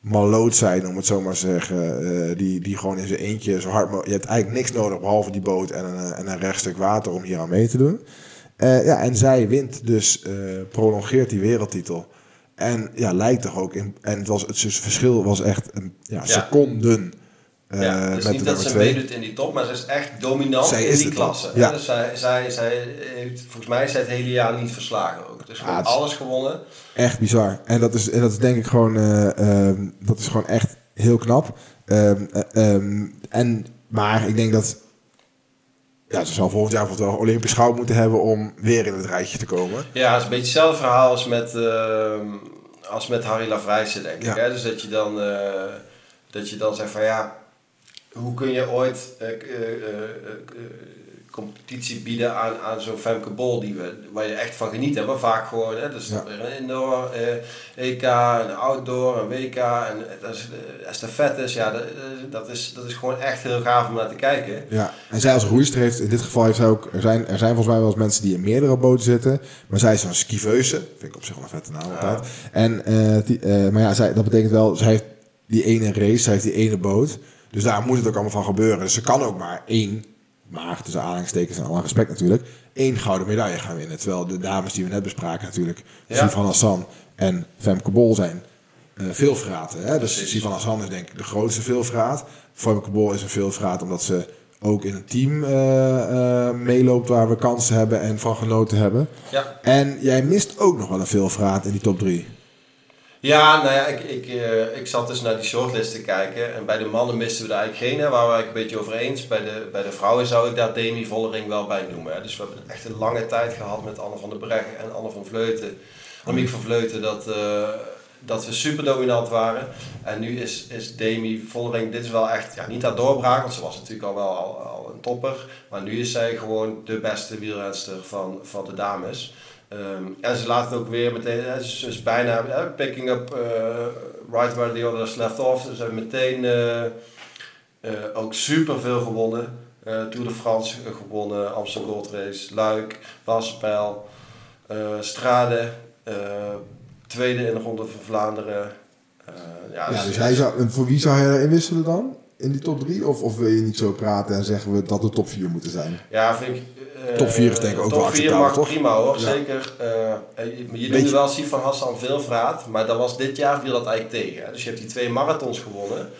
maloot zijn, om het zo maar te zeggen. eh, die, die gewoon in zijn eentje zo hard. Je hebt eigenlijk niks nodig behalve die boot en een, eh, en een rechtstuk water om hier aan mee te doen. Ja, en zij wint dus, prolongeert die wereldtitel. En ja, lijkt toch ook in. En het, was, het verschil was echt een, ja, Ja. seconden. Eh, Ja, is met niet dat ze meedoet in die top, maar ze is echt dominant Zij in is die klasse. Ja. Dus zij, zij, zij heeft volgens mij zij het hele jaar niet verslagen ook. Dus gewoon Ah, is- alles gewonnen. Echt bizar. En dat is, en dat is denk ik gewoon, eh, ehm, dat is gewoon echt heel knap. Ehm, eh, ehm, en, maar ik denk dat, ja, ze zal volgend jaar wel Olympisch goud moeten hebben om weer in het rijtje te komen. Ja, het is een beetje hetzelfde verhaal als met, als met Harry Lavrijsen, denk Ja. ik. Hè? Dus dat je, dan, dat je dan zegt van ja, hoe kun je ooit eh, eh, eh, competitie bieden aan, aan zo'n Femke Bol die we, waar je echt van geniet. Maar vaak gewoon, hè? dus Ja. weer een indoor, eh, EK, een outdoor, een WK en dat is, estafettes. Ja, dat, dat, is, dat is gewoon echt heel gaaf om naar te kijken. Ja, en zij als roeister heeft, in dit geval heeft zij ook, er zijn, er zijn volgens mij wel eens mensen die in meerdere boten zitten, maar zij is een skiveuse, vind ik op zich wel een vette naam altijd. En, die, maar ja, zij, dat betekent wel, zij heeft die ene race, zij heeft die ene boot, dus daar moet het ook allemaal van gebeuren. Dus ze kan ook maar één, maar tussen aanhalingstekens en alle respect natuurlijk, één gouden medaille gaan winnen. Terwijl de dames die we net bespraken natuurlijk, Ja. Sivan Hassan en Femke Bol zijn eh veelvraten. Hè? Dus. Sivan Hassan is denk ik de grootste veelvraat. Femke Bol is een veelvraat omdat ze ook in een team eh, eh, meeloopt waar we kansen hebben en van genoten hebben. Ja. En jij mist ook nog wel een veelvraat in die top 3. Ja, nou ja, ik, ik, eh, ik zat dus naar die shortlist te kijken. En bij de mannen misten we er eigenlijk geen, hè, waar we een beetje over eens. Bij de, bij de vrouwen zou ik daar Demi Vollering wel bij noemen. Hè. Dus we hebben echt een lange tijd gehad met Anne van der Breggen en Anne van Vleuten. Annemiek van Vleuten, dat, eh, dat we super dominant waren. En nu is, is Demi Vollering, dit is wel echt, ja, niet haar doorbraak, want ze was natuurlijk al wel al, al een topper. Maar nu is zij gewoon de beste wielrenster van, van de dames. Ehm, en ze laat het ook weer meteen, ze is bijna picking up uh, right where the others left off. Ze hebben meteen uh, uh, ook super veel gewonnen. Tour de France gewonnen, Amsterdam Gold Race, Luik, Wassenpeil, Strade, tweede in de Ronde van Vlaanderen. ja, ja, dus hij zou, voor wie zou hij erin wisselen dan? In die top 3? Of, of wil je niet zo praten en zeggen we dat de top 4 moeten zijn? Ja, vind ik top 4 is denk ik ook wel acceptabel, mag toch? prima hoor, ja. zeker. Uh, je noemde wel Sifan Hassan veel vraat, maar dat was dit jaar viel dat eigenlijk tegen. Hè? Dus je hebt die twee marathons gewonnen.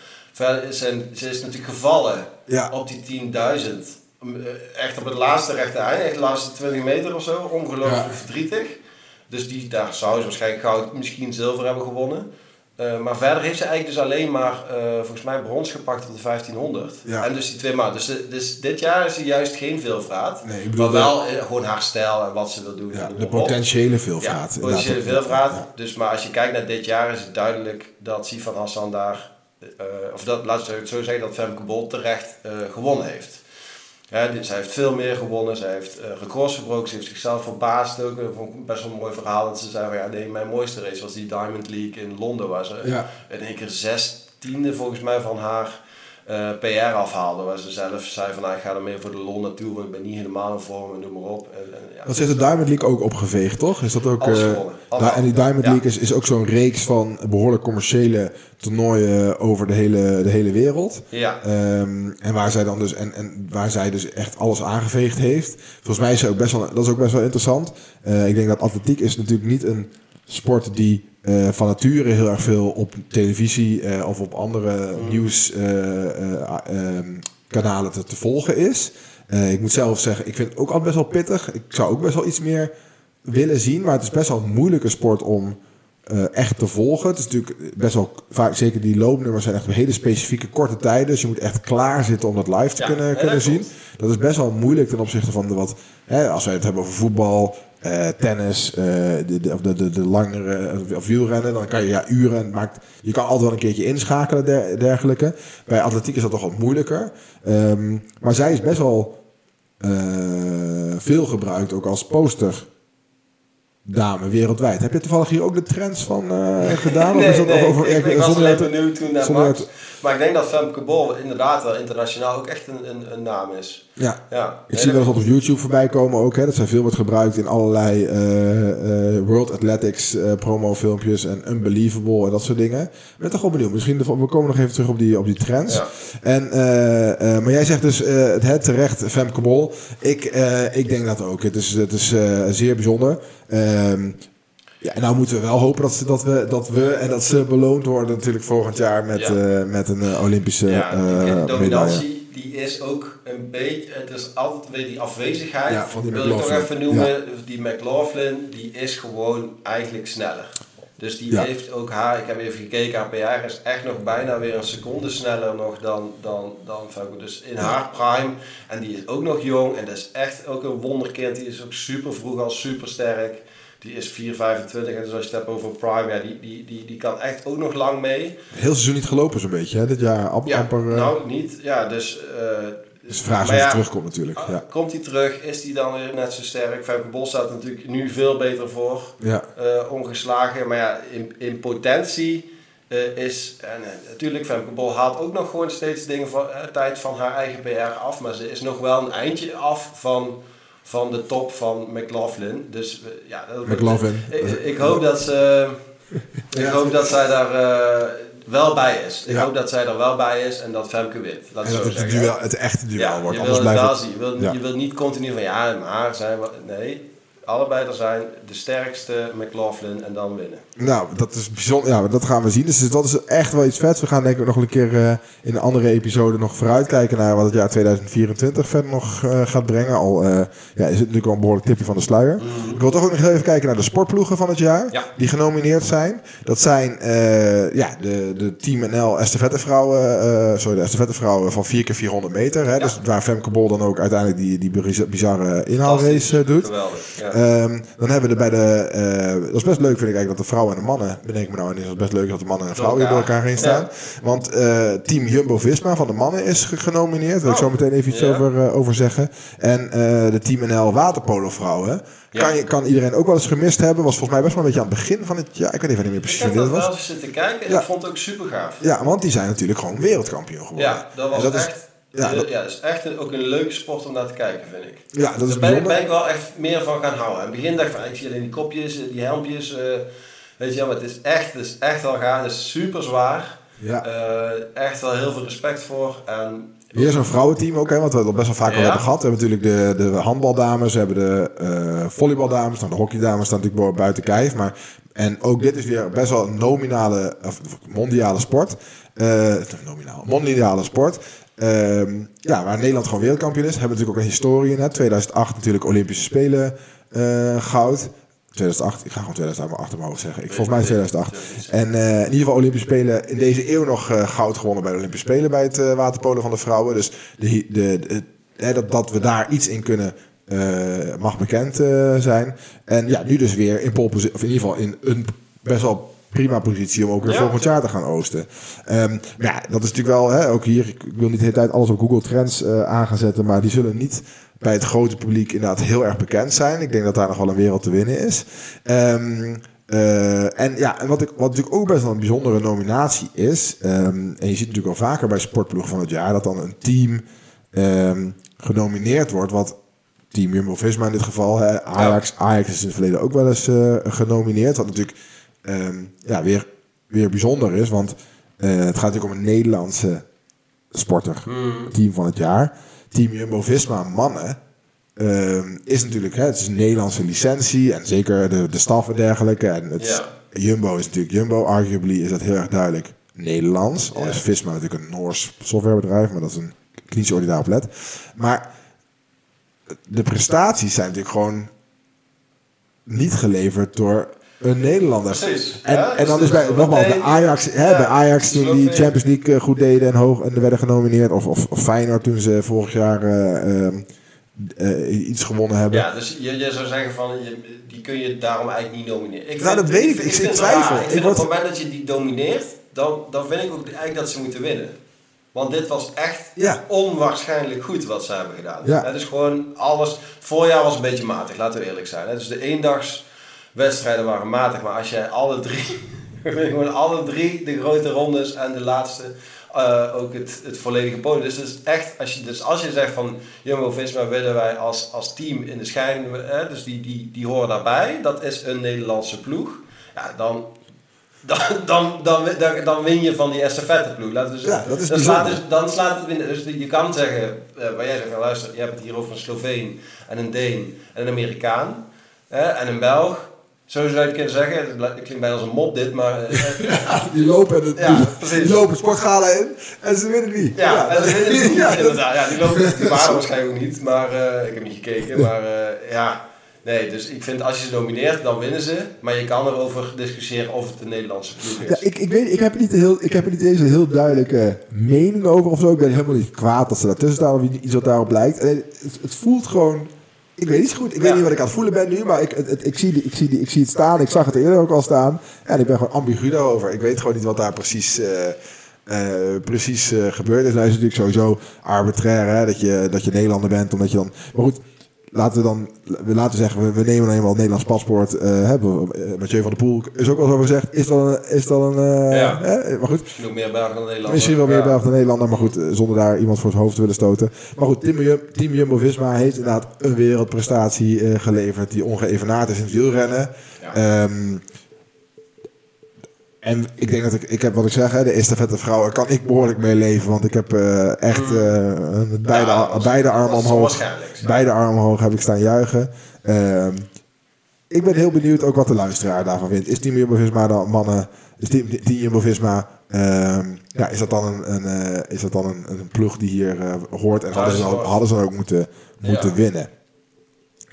Zijn, ze is natuurlijk gevallen ja. op die 10.000. Echt op het laatste rechte eind, echt de laatste 20 meter of zo. Ongelooflijk ja. verdrietig. Dus die, daar zou ze waarschijnlijk goud, misschien zilver hebben gewonnen. Uh, maar verder heeft ze eigenlijk dus alleen maar, uh, volgens mij, brons gepakt op de 1500. Ja. En dus die twee maanden. Dus, dus dit jaar is ze juist geen veelvraat. Nee, ik bedoel maar wel uh, gewoon haar stijl en wat ze wil doen. Ja, de potentiële veelvraat. Ja, potentiële veelvraat. Ja. Dus maar als je kijkt naar dit jaar is het duidelijk dat Sifan Hassan daar, of dat, laat ik het zo zeggen, dat Femke Bol terecht gewonnen heeft. Ja, zij heeft veel meer gewonnen. Zij heeft uh, records verbroken. Ze heeft zichzelf verbaasd. Ook dat vond ik best wel een mooi verhaal. Dat ze zei van ja, nee, mijn mooiste race was die Diamond League in Londen. Waar ze ja. in één keer zestiende volgens mij van haar uh, PR afhaalde. Waar ze zelf zei van nou, ik ga ermee voor de Londen Tour. Want ik ben niet helemaal in vorm en noem maar op. En, en, ja, dat heeft de Diamond League ook opgeveegd, toch? Is dat ook, Alles uh, da en die Diamond League is, is ook zo'n reeks van behoorlijk commerciële toernooien over de hele, de hele wereld. Ja. Um, en waar zij dan dus en, en waar zij dus echt alles aangeveegd heeft. Volgens mij is ze ook best wel, dat is ook best wel interessant. Uh, ik denk dat atletiek is natuurlijk niet een sport die uh, van nature heel erg veel op televisie uh, of op andere nieuwskanalen kanalen te, te volgen is. ik moet zelf zeggen, ik vind het ook altijd best wel pittig. Ik zou ook best wel iets meer willen zien, maar het is best wel een moeilijke sport om echt te volgen. Het is natuurlijk best wel vaak, zeker die loopnummers zijn echt hele specifieke korte tijden. Dus je moet echt klaar zitten om dat live te Ja, kunnen, kunnen dat zien. Dat is best wel moeilijk ten opzichte van de wat, hè, als wij het hebben over voetbal, eh, tennis, eh, de, de, de, de, langere of wielrennen, dan kan je ja uren, maakt, je kan altijd wel een keertje inschakelen der, dergelijke. Bij atletiek is dat toch wat moeilijker. Um, maar zij is best wel uh, veel gebruikt, ook als poster dame wereldwijd. Heb je toevallig hier ook de trends van uh, gedaan? nee, of is dat nee, over, ik, ik was alleen te- benieuwd toen naar Max. Maar ik denk dat Femke Bol inderdaad wel internationaal ook echt een, een, een naam is. Ja. Ja. Ik zie wel eens op YouTube voorbij komen ook. Hè. Dat zijn veel wordt gebruikt in allerlei eh, eh, World Athletics eh, promofilmpjes en Unbelievable en dat soort dingen. Ik ben toch wel benieuwd. Misschien de, we komen nog even terug op die, op die trends. Ja. En, maar jij zegt dus het, het terecht Femke Bol. Ik, ik denk dat ook. Het is, het is zeer bijzonder. Ehm, ja, en nou moeten we wel hopen dat, ze, dat, we, dat we en dat ze beloond worden natuurlijk volgend jaar met, Ja. met een Olympische Ja, medaille. dominantie die is ook een beetje, het is altijd weer die afwezigheid. Ja, van die wil ik toch McLaughlin. even noemen, die McLaughlin, die is gewoon eigenlijk sneller. Dus die Ja. heeft ook haar, ik heb even gekeken, haar PR is echt nog bijna weer een seconde sneller nog dan, dan, dan. Dus in haar prime, en die is ook nog jong en dat is echt ook een wonderkind. Die is ook super vroeg al super sterk. Die is 4,25 en dus als je het hebt over prime, ja, die, die, die, die kan echt ook nog lang mee. Heel seizoen niet gelopen zo'n beetje. Hè? Dit jaar am- Ja, amper... eh, nou niet. Ja, dus... eh, dus de vraag is of hij terugkomt natuurlijk. ah, Ja. Komt hij terug? Is hij dan weer net zo sterk? Femke Bol staat natuurlijk nu veel beter voor. Ja. eh, ongeslagen. Maar ja, in, in potentie eh, is... En eh, natuurlijk, Femke Bol haalt ook nog gewoon steeds dingen van, tijd van haar eigen PR af. Maar ze is nog wel een eindje af van, van de top van McLaughlin. Dus ja... Dat, McLaughlin. Ik, ik hoop dat ze... Ik hoop dat zij daar wel bij is. Ik Ja. hoop dat zij er wel bij is en dat Femke wint. Laat En het dat het, duel, het echte duel Ja, wordt. je wil blijft het... zien. Je wil, ja. je wil niet continu van ja, maar zijn we... Nee. Allebei er zijn. De sterkste McLaughlin en dan winnen. Nou, dat is bijzonder. Ja, dat gaan we zien. Dus dat is echt wel iets vets. We gaan denk ik nog een keer uh, in een andere episode nog vooruitkijken naar wat het jaar 2024 verder nog uh, gaat brengen. Al uh, ja, is het natuurlijk al een behoorlijk tipje van de sluier. Mm. Ik wil toch ook nog even kijken naar de sportploegen van het jaar ja. die genomineerd zijn. Dat zijn ja, de, de Team NL vrouwen, sorry, de estafettevrouwen van 4 keer 400 meter. Hè, ja. Dus waar Femke Bol dan ook uiteindelijk die, die bizarre inhaalrace doet. Ja. Um, dan hebben we er bij de, dat is best leuk vind ik eigenlijk dat de vrouwen en de mannen, bedenk me nou, en is het best leuk dat de mannen en de vrouwen hier door elkaar heen staan. Want uh, team Jumbo-Visma van de mannen is genomineerd. Daar wil ik zo meteen even iets over, uh, over zeggen. En de Team NL waterpolo vrouwen. Kan, je, kan iedereen ook wel eens gemist hebben. Was volgens mij best wel een beetje aan het begin van het jaar. Ik weet even niet meer precies ik was. Heb wel zitten kijken en ik vond het ook super gaaf. Ja, want die zijn natuurlijk gewoon wereldkampioen geworden. Ja, dat was dat echt... Is, ja, dat, ja, is echt een, ook een leuke sport om naar te kijken, vind ik. Ja, dat is Daar ben, ben, ik wel echt meer van gaan houden. In het begin dacht ik van, ik zie alleen die kopjes, die helmpjes... Uh, Weet je wel, het is echt, het is echt wel gaaf. Het is super zwaar. Ja. Uh, echt wel heel veel respect voor. En Weer zo'n vrouwenteam ook, hè, wat we al best wel vaak Ja. al hebben gehad. We hebben natuurlijk de, de handbaldames, we hebben de eh volleybaldames, nou, de hockeydames staan natuurlijk buiten kijf. Maar, en ook dit is weer best wel een nominale, of mondiale sport. Eh, nominaal, mondiale sport. Ehm, ja, waar Nederland gewoon wereldkampioen is. Hebben we natuurlijk ook een historie in. Hè. 2008 natuurlijk Olympische Spelen eh, goud. 2008, ik ga gewoon 2008 maar achter mijn zeggen. Ik, volgens mij is 2008. En eh, in ieder geval Olympische Spelen in deze eeuw nog eh, goud gewonnen bij de Olympische Spelen bij het waterpolen van de vrouwen. Dus de, de, dat, dat we daar iets in kunnen mag bekend zijn. En ja, nu dus weer in pole of in ieder geval in een best wel prima positie om ook weer Ja. volgend jaar te gaan oosten. Ehm, maar ja, dat is natuurlijk wel, hè, ook hier, ik wil niet de hele tijd alles op Google Trends uh, aan gaan zetten, maar die zullen niet bij het grote publiek inderdaad heel erg bekend zijn. Ik denk dat daar nog wel een wereld te winnen is. Um, uh, en ja, en wat, ik, wat natuurlijk ook best wel een bijzondere nominatie is, um, en je ziet natuurlijk al vaker bij sportploeg van het jaar, dat dan een team um, genomineerd wordt, wat Team Jumbo-Visma in dit geval, hè, Ajax, Ajax is in het verleden ook wel eens uh, genomineerd, wat natuurlijk um, ja, weer, weer bijzonder is, want uh, het gaat natuurlijk om een Nederlandse sporter, Hmm. team van het jaar. Team Jumbo-Visma mannen uh, is natuurlijk, hè, het is een Nederlandse licentie en zeker de, de staf en dergelijke. En het is. Jumbo is natuurlijk Jumbo, arguably is dat heel erg duidelijk Nederlands. Al is Visma natuurlijk een Noors softwarebedrijf, maar dat is een knietje let. Maar de prestaties zijn natuurlijk gewoon niet geleverd door een Nederlander. Precies. En, Ja, en dan dus is bij, nogmaals, bij nee, Ajax, hè, ja, bij Ajax toen die. Champions League eh, goed deden en hoog en werden genomineerd. Of, of, of Feyenoord toen ze vorig jaar eh, ehm, eh, iets gewonnen hebben. Ja, dus je, je zou zeggen van, je, die kun je daarom eigenlijk niet nomineren. Ik Nou, dat weet ik. Ik zit het twijfel. Ik word- op het moment dat je die domineert, dan, dan vind ik ook eigenlijk dat ze moeten winnen. Want dit was echt Ja. onwaarschijnlijk goed wat ze hebben gedaan. Ja. Het is gewoon alles... Het voorjaar was een beetje matig, laten we eerlijk zijn. hè. Dus de eendagswedstrijden waren matig. Maar als jij alle drie... gewoon alle drie, de grote rondes en de laatste... eh, ook het, het volledige podium. Dus, echt, als je, dus als je zegt van Jumbo-Visma willen wij als, als team in de schijn, hè, dus die, die, die horen daarbij, dat is een Nederlandse ploeg. Ja, dan, dan, dan, dan, dan, win je van die estafetteploeg. Laten dus, Ja, dat is dan, slaat dus, dan slaat het winnen. Dus je kan zeggen, eh, waar jij zegt, van, luister, je hebt het hier over een Sloveen en een Deen en een Amerikaan en een Belg. Zo zou je het kunnen zeggen. Het li- het klinkt bijna als een mop dit, maar... eh, Die lopen, het, Ja, die, lopen sportgala in en ze winnen niet. Ja, en dat is het niet, Ja, inderdaad. Ja, die lopen die waren waarschijnlijk ook niet, maar eh, ik heb niet gekeken. Maar eh, ja, nee, dus ik vind als je ze nomineert, dan winnen ze. Maar je kan erover discussiëren of het een Nederlandse ploeg is. Ja, ik, ik, weet, ik, heb er niet heel, ik heb er niet eens een heel duidelijke mening over of zo. Ik ben helemaal niet kwaad dat ze daartussen staan of iets wat daarop lijkt. Het, het voelt gewoon... Ik weet niet goed. Ik weet niet wat ik aan het voelen ben nu, maar ik, het, ik, zie, die- ik, zie, die- ik zie het staan. Ik zag het eerder ook al staan. En ik ben gewoon ambigu daarover. Ik weet gewoon niet wat daar precies, eh, eh, precies eh, gebeurd is. Nou is het natuurlijk sowieso arbitrair hè, dat, je, dat je Nederlander bent. Omdat je dan... Maar goed, laten we dan we laten zeggen, we, we nemen dan eenmaal het Nederlands paspoort. eh hebben we, eh, Mathieu van der Poel is ook wel zo gezegd. Is dat een... Is dat een eh, Ja. hè? Maar goed, Misschien ook meer Belgen dan Nederland. Misschien wel meer Ja. Belg dan Nederlander, maar goed, zonder daar iemand voor het hoofd te willen stoten. Maar goed, Team, Team Jumbo-Visma heeft inderdaad een wereldprestatie eh, geleverd die ongeëvenaard is in het wielrennen. Ja. Ehm, en ik denk dat ik, ik heb wat ik zeg, hè, de estafette vrouwen kan ik behoorlijk mee leven, want ik heb echt beide, Ja, dat was- beide armen omhoog, beide armen omhoog heb ik staan juichen. Ehm, ik ben heel benieuwd ook wat de luisteraar daarvan vindt. Is Team Jumbo-Visma dan mannen... Is Team, Team Jumbo-Visma... ehm, ja, is dat dan een, een, eh, is dat dan een, een ploeg die hier eh, hoort en hadden ze, hadden ze ook moeten, moeten winnen?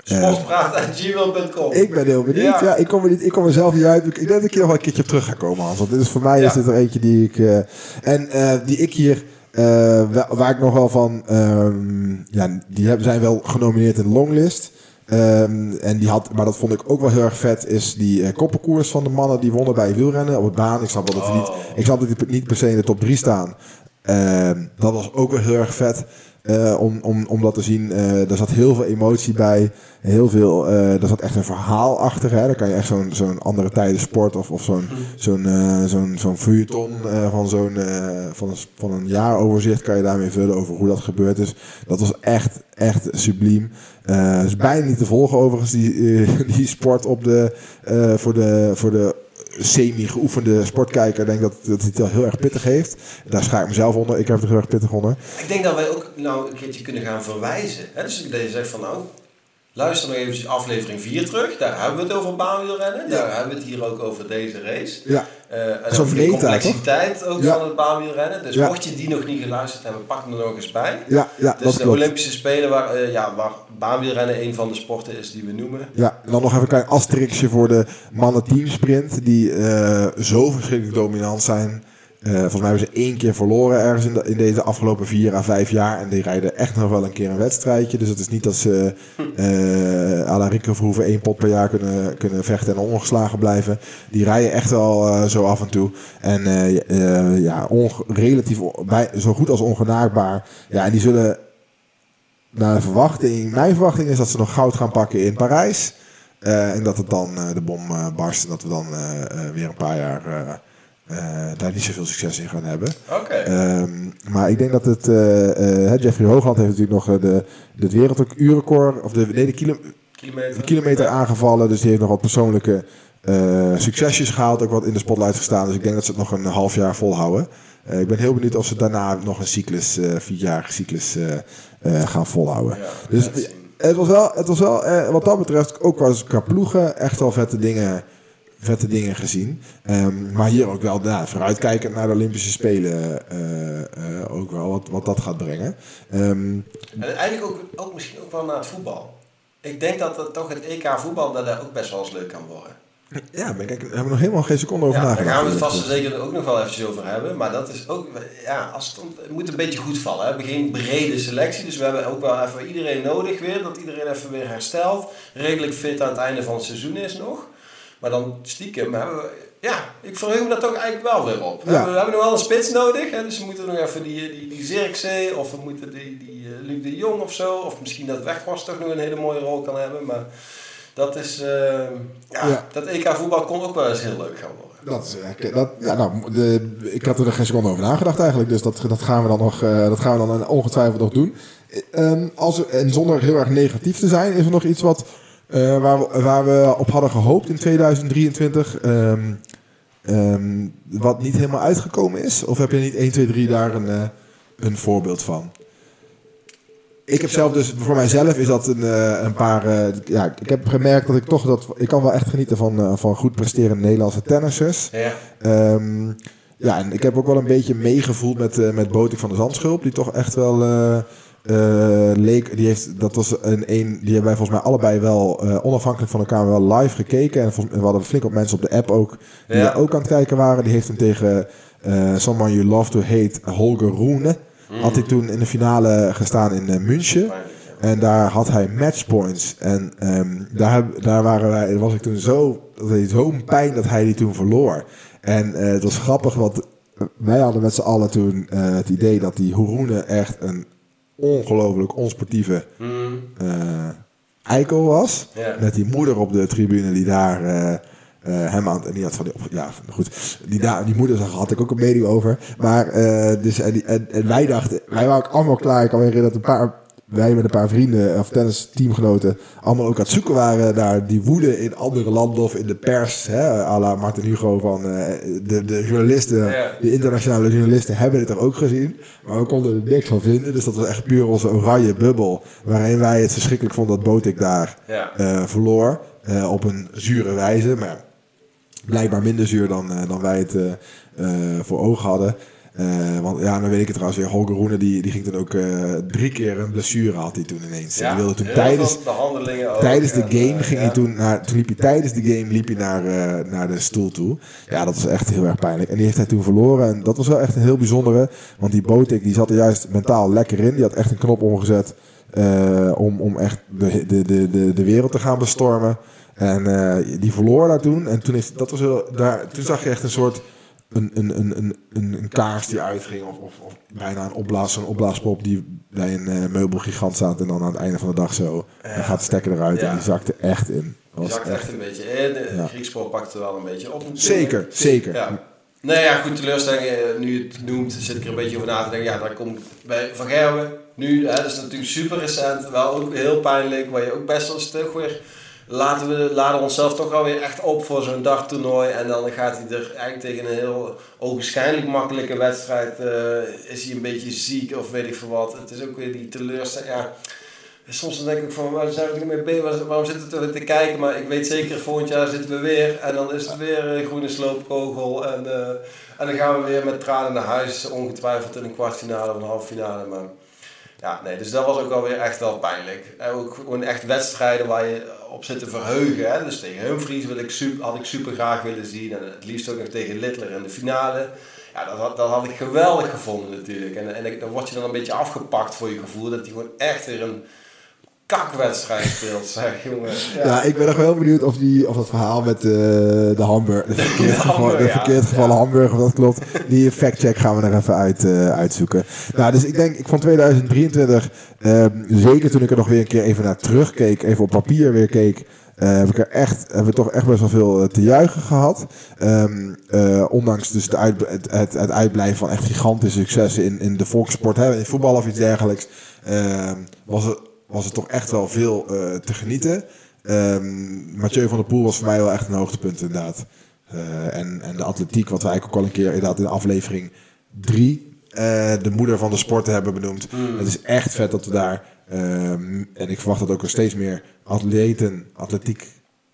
Sportpraat.gmail.com Ik ben heel benieuwd. Ja. Ja. ik, kom er niet, ik kom er zelf niet uit. Ik denk dat ik hier nog wel een keertje op terug ga komen, Hans. Want dit is voor mij is dit er eentje die ik... eh, en eh, die ik hier... eh, wa- waar ik nog wel van... ehm, ja, die zijn wel genomineerd in de longlist. Ehm, en die had, maar dat vond ik ook wel heel erg vet, is die eh koppenkoers van de mannen die wonnen bij wielrennen op het baan. Ik snap wel dat die niet, Oh. ik snap dat die niet per se in de top 3 staan. Ehm, dat was ook wel heel erg vet eh, om, om, om dat te zien. Eh er zat heel veel emotie bij. Heel veel, eh er zat echt een verhaal achter. Hè. Dan kan je echt zo'n zo'n andere tijden sport of, of zo'n zo'n zo'n zo'n van, zo'n, van, een, van een jaaroverzicht kan je daarmee vullen over hoe dat gebeurd is. Dat was echt, echt subliem. Eh is bijna niet te volgen overigens, die, die sport op de, voor de, voor de semi-geoefende sportkijker. Denk dat, dat het wel heel erg pittig heeft. Daar schaar ik mezelf onder. Ik heb het heel erg pittig onder. Ik denk dat wij ook nou een keertje kunnen gaan verwijzen. Hè? Dus dat je zegt van nou, luister nog eventjes aflevering 4 terug. Daar hebben we het over baanwielrennen. Daar hebben we het hier ook over deze race. Ja, Eh, en over de complexiteit ook Ja. van het baanwielrennen. Dus mocht je die nog niet geluisterd hebben, pak hem er nog eens bij. ja, ja Dus dat de klopt. Olympische Spelen waar, eh, ja, waar baanwielrennen een van de sporten is die we noemen. Ja, en dan nog even een klein asterixje voor de mannen teamsprint. Die eh, zo verschrikkelijk dominant zijn. Eh, volgens mij hebben ze één keer verloren ergens in, de- in deze afgelopen vier à vijf jaar. En die rijden echt nog wel een keer een wedstrijdje. Dus het is niet dat ze eh à la Rico Verhoeven één pot per jaar kunnen, kunnen vechten en ongeslagen blijven. Die rijden echt wel eh, zo af en toe. En ja, relatief bij, zo goed als ongenaakbaar. Ja, en die zullen naar de verwachting, mijn verwachting is dat ze nog goud gaan pakken in Parijs. En dat het dan de bom barst en dat we dan weer een paar jaar daar niet zoveel succes in gaan hebben. Oké. Ehm, maar ik denk dat het. eh, eh, Jeffrey Hoogland heeft natuurlijk nog eh, de, de werelduurrecord, of de, nee, de, kilo, kilometer. kilometer aangevallen. Dus die heeft nog wat persoonlijke eh, succesjes gehaald, ook wat in de spotlight gestaan. Dus ik denk dat ze het nog een half jaar volhouden. Eh, ik ben heel benieuwd of ze daarna nog een cyclus, eh vierjarige cyclus, eh, eh, gaan volhouden. Ja, Dus het was wel, het was wel eh, wat dat betreft, ook qua ploegen, echt wel vette dingen, vette dingen gezien. Ehm, maar hier ook wel ja, vooruitkijkend naar de Olympische Spelen, eh, eh, ook wel wat, wat dat gaat brengen. Ehm, En eigenlijk ook, ook misschien ook wel naar het voetbal. Ik denk dat het toch het EK voetbal dat daar ook best wel eens leuk kan worden. ja, ik, daar hebben we nog helemaal geen seconde over Ja, daar nagedacht. gaan we het vast en zeker ook nog wel eventjes over hebben. Maar dat is ook, ja, als het moet een beetje goed vallen. hè. We hebben geen brede selectie, dus we hebben ook wel even iedereen nodig weer. Dat iedereen even weer herstelt. Redelijk fit aan het einde van het seizoen is nog. Maar dan stiekem hebben we, ja, ik verheug me daar toch eigenlijk wel weer op. Ja. We hebben nog wel een spits nodig, hè, dus we moeten nog even die, die, die Zirkzee of we moeten die, die eh, Luc de Jong of zo. Of misschien dat Weghorst toch nog een hele mooie rol kan hebben. Maar dat is, eh, ja, Ja. dat EK voetbal kon ook wel eens heel leuk gaan worden. Dat is, eh, dat, ja, nou, de, ik had er geen seconde over nagedacht eigenlijk. Dus dat, dat gaan we dan nog, eh, dat gaan we dan ongetwijfeld nog doen. Eh, ehm, als er, en zonder heel erg negatief te zijn, is er nog iets wat, eh, waar, we, waar we op hadden gehoopt in 2023. ehm, ehm, wat niet helemaal uitgekomen is? Of heb je niet 1, 2, 3 daar een, eh, een voorbeeld van? Ik heb zelf dus, voor mijzelf is dat een, eh, een paar, ja, ik heb gemerkt dat ik toch, dat, ik kan wel echt genieten van, van goed presterende Nederlandse tennissers. Ja. Ehm, ja, en ik heb ook wel een beetje meegevoeld met, met Botik van de Zandschulp. Die toch echt wel eh, leek. Die heeft, dat was een, een. Die hebben wij volgens mij allebei wel eh, onafhankelijk van elkaar wel live gekeken. En volgens, we hadden flink op mensen op de app ook. Die Ja. ook aan het kijken waren. Die heeft hem tegen eh Someone You Love to Hate, Holger Roene. Had hij toen in de finale gestaan in München. En daar had hij matchpoints. En ehm, daar, daar waren wij, was ik toen zo, dat deed zo'n pijn dat hij die toen verloor. En het was grappig, want wij hadden met z'n allen toen het idee dat die Horoene echt een ongelooflijk onsportieve eh, eikel was. Met die moeder op de tribune die daar eh, eh, hem aan... En die had van die... op- Ja, goed. Die, daar, die moeder zag, had ik ook een mening over. Maar dus, en, die- en, en wij dachten... Wij waren ook allemaal klaar. Ik kan me herinneren dat een paar... Wij met een paar vrienden of tennis teamgenoten allemaal ook aan het zoeken waren naar die woede in andere landen of in de pers. Hè, à la Martin Hugo van eh, de, de journalisten, de internationale journalisten hebben het er ook gezien. Maar we konden er niks van vinden. Dus dat was echt puur onze oranje bubbel. Waarin wij het verschrikkelijk vonden dat Botik daar eh, verloor. eh, op een zure wijze. Maar blijkbaar minder zuur dan, dan wij het voor ogen hadden. Eh, want ja, dan weet ik het trouwens weer. Holger Roene die, die ging toen ook eh, drie keer een blessure had hij toen ineens. die wilde toen tijdens, behandelingen ook. tijdens de game ging ja. hij toen naar, toen liep hij tijdens de game liep hij naar, eh, naar de stoel toe. Ja, dat was echt heel erg pijnlijk. En die heeft hij toen verloren. En dat was wel echt een heel bijzondere. Want die Botik die zat er juist mentaal lekker in. Die had echt een knop omgezet om, om echt de, de, de, de, de wereld te gaan bestormen. En die verloor daar toen. En toen, is, dat was heel, daar, toen zag je echt een soort een, een, een, een, een, een kaars die uitging. Of, of, of bijna een opblaas, zo'n opblaaspop die bij een eh, meubelgigant staat. En dan aan het einde van de dag zo. Dan gaat de stekker eruit. Ja. En die zakte echt in. Die was zakt echt een beetje in. De Ja. Pakte wel een beetje op. Zeker, zeker. Ja. Nee, ja, goed, teleurstelling. eh, Nu je het noemt, zit ik er een beetje over na te denken. Ja, daar komt bij Van Gerwen. Nu, hè, dat is natuurlijk super recent. Wel ook heel pijnlijk. Waar je ook best wel een stuk weer... Laten we laden onszelf toch wel weer echt op voor zo'n dagtoernooi. En dan gaat hij er eigenlijk tegen een heel ogenschijnlijk makkelijke wedstrijd... eh, is hij een beetje ziek of weet ik veel wat. Het is ook weer die teleurstelling. Ja, Soms dan denk ik van, waar zijn we mee bezig? Waar- Waarom zitten we te kijken? Maar ik weet zeker, volgend jaar zitten we weer. En dan is het weer een groene sloopkogel. En, eh, en dan gaan we weer met tranen naar huis. Ongetwijfeld in een kwartfinale of een halve finale. Maar ja, nee, dus dat was ook alweer echt wel pijnlijk. En ook gewoon echt wedstrijden waar je op zit te verheugen. Hè? Dus tegen Humphries wil ik super, had ik super graag willen zien. En het liefst ook nog tegen Littler in de finale. Ja, dat, had- dat had ik geweldig gevonden natuurlijk. En, en dan word je dan een beetje afgepakt voor je gevoel. Dat hij gewoon echt weer een kakwedstrijd speelt, zeg jongen. Ja. ik ben nog wel benieuwd of, die, of dat verhaal met eh, de hamburger, de verkeerd, geval, de ja. verkeerd gevallen hamburger, of dat klopt. Die factcheck gaan we er even uit, eh, uitzoeken. Nou, dus ik denk, ik van 2023, ehm, zeker toen ik er nog weer een keer even naar terugkeek, even op papier weer keek, eh, heb ik er echt, hebben we toch echt best wel veel te juichen gehad. Ehm, eh, ondanks dus de uit, het, het, het uitblijven van echt gigantische successen in, in de volkssport, hè, in voetbal of iets dergelijks, ehm, was, het, was het toch echt wel veel eh, te genieten. Ehm, Mathieu van der Poel was voor mij wel echt een hoogtepunt inderdaad. Eh, en, en de atletiek, wat we eigenlijk ook al een keer inderdaad in aflevering 3 de moeder van de sporten hebben benoemd. Het is echt vet dat we daar, ehm, en ik verwacht dat ook nog steeds meer atleten, atletiek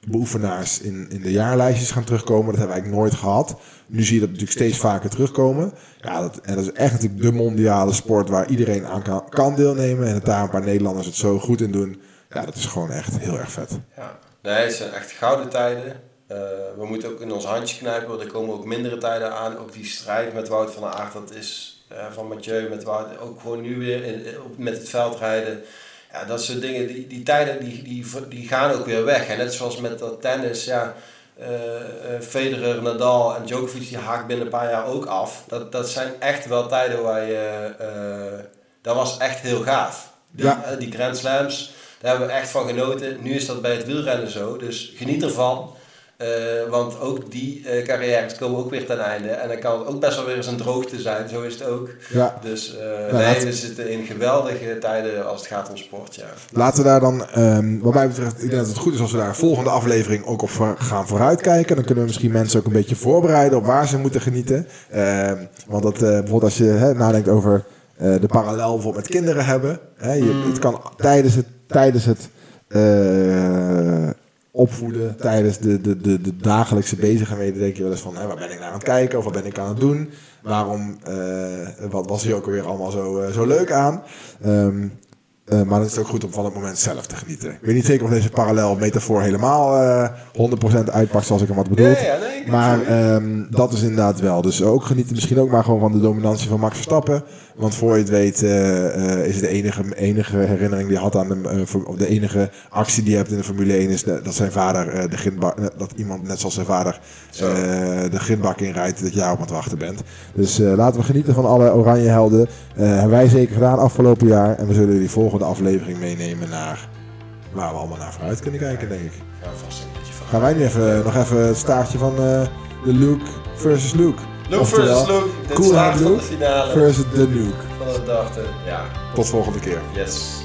beoefenaars in, in de jaarlijstjes gaan terugkomen. Dat hebben we eigenlijk nooit gehad. Nu zie je dat natuurlijk steeds vaker terugkomen. Ja, dat, en dat is echt natuurlijk de mondiale sport waar iedereen aan kan, kan deelnemen. En daar een paar Nederlanders het zo goed in doen. Ja, dat is gewoon echt heel erg vet. Ja. Nee, het zijn echt gouden tijden. Eh, we moeten ook in ons handje knijpen, want er komen ook mindere tijden aan. Ook die strijd met Wout van der Aert, dat is eh, van Mathieu met Wout. Ook gewoon nu weer in, op- met het veldrijden. Ja, dat soort dingen, die, die tijden die, die, die gaan ook weer weg. En net zoals met dat tennis, ja, eh, eh, Federer, Nadal en Djokovic, die haakt binnen een paar jaar ook af. Dat, dat zijn echt wel tijden waar je, eh, dat was echt heel gaaf. Die, Ja. die Grand Slams, daar hebben we echt van genoten. Nu is dat bij het wielrennen zo, dus geniet ervan. Eh, want ook die eh, carrières komen ook weer ten einde. En dan kan het ook best wel weer eens een droogte zijn, zo is het ook. Ja. Dus Ja, nee, laat- we zitten in geweldige tijden als het gaat om sport, ja. Laten we daar dan, ehm, wat mij betreft, ik denk dat het goed is als we daar volgende aflevering ook op gaan vooruitkijken. Dan kunnen we misschien mensen ook een beetje voorbereiden op waar ze moeten genieten. Ehm, want dat, bijvoorbeeld als je hè, nadenkt over de parallel bijvoorbeeld met kinderen hebben. Hè, je, Het kan tijdens het, tijdens het opvoeden, tijdens de, de, de, de dagelijkse bezigheden, denk je wel eens van, hè, waar ben ik naar aan het kijken of wat ben ik aan het doen? Waarom, eh, wat was hier ook weer allemaal zo, eh, zo leuk aan? Ehm, eh, maar dan is het ook goed om van het moment zelf te genieten. Ik weet niet zeker of deze parallel metafoor helemaal eh 100% uitpakt zoals ik hem had bedoeld. Ja, ja, nee, ik maar ehm, dat is inderdaad wel. Dus ook genieten misschien ook maar gewoon van de dominantie van Max Verstappen. Want voor je het weet eh, eh, is het de enige, enige herinnering die hij had aan de, eh, of de enige actie die hij hebt in de Formule 1 is de- dat zijn vader de grindbak, dat iemand net zoals zijn vader de grindbak inrijdt dat jij op aan het wachten bent. Dus laten we genieten van alle oranje helden. Hebben wij zeker gedaan afgelopen jaar. En we zullen jullie volgende aflevering meenemen naar waar we allemaal naar vooruit kunnen kijken, denk ik. Vast een beetje van. Gaan wij nu even, nog even het staartje van de Luke versus Luke. Luke versus Luke, dit Cool van de finale versus de Nuke. van de dag. Ja, Tot volgende keer. yes.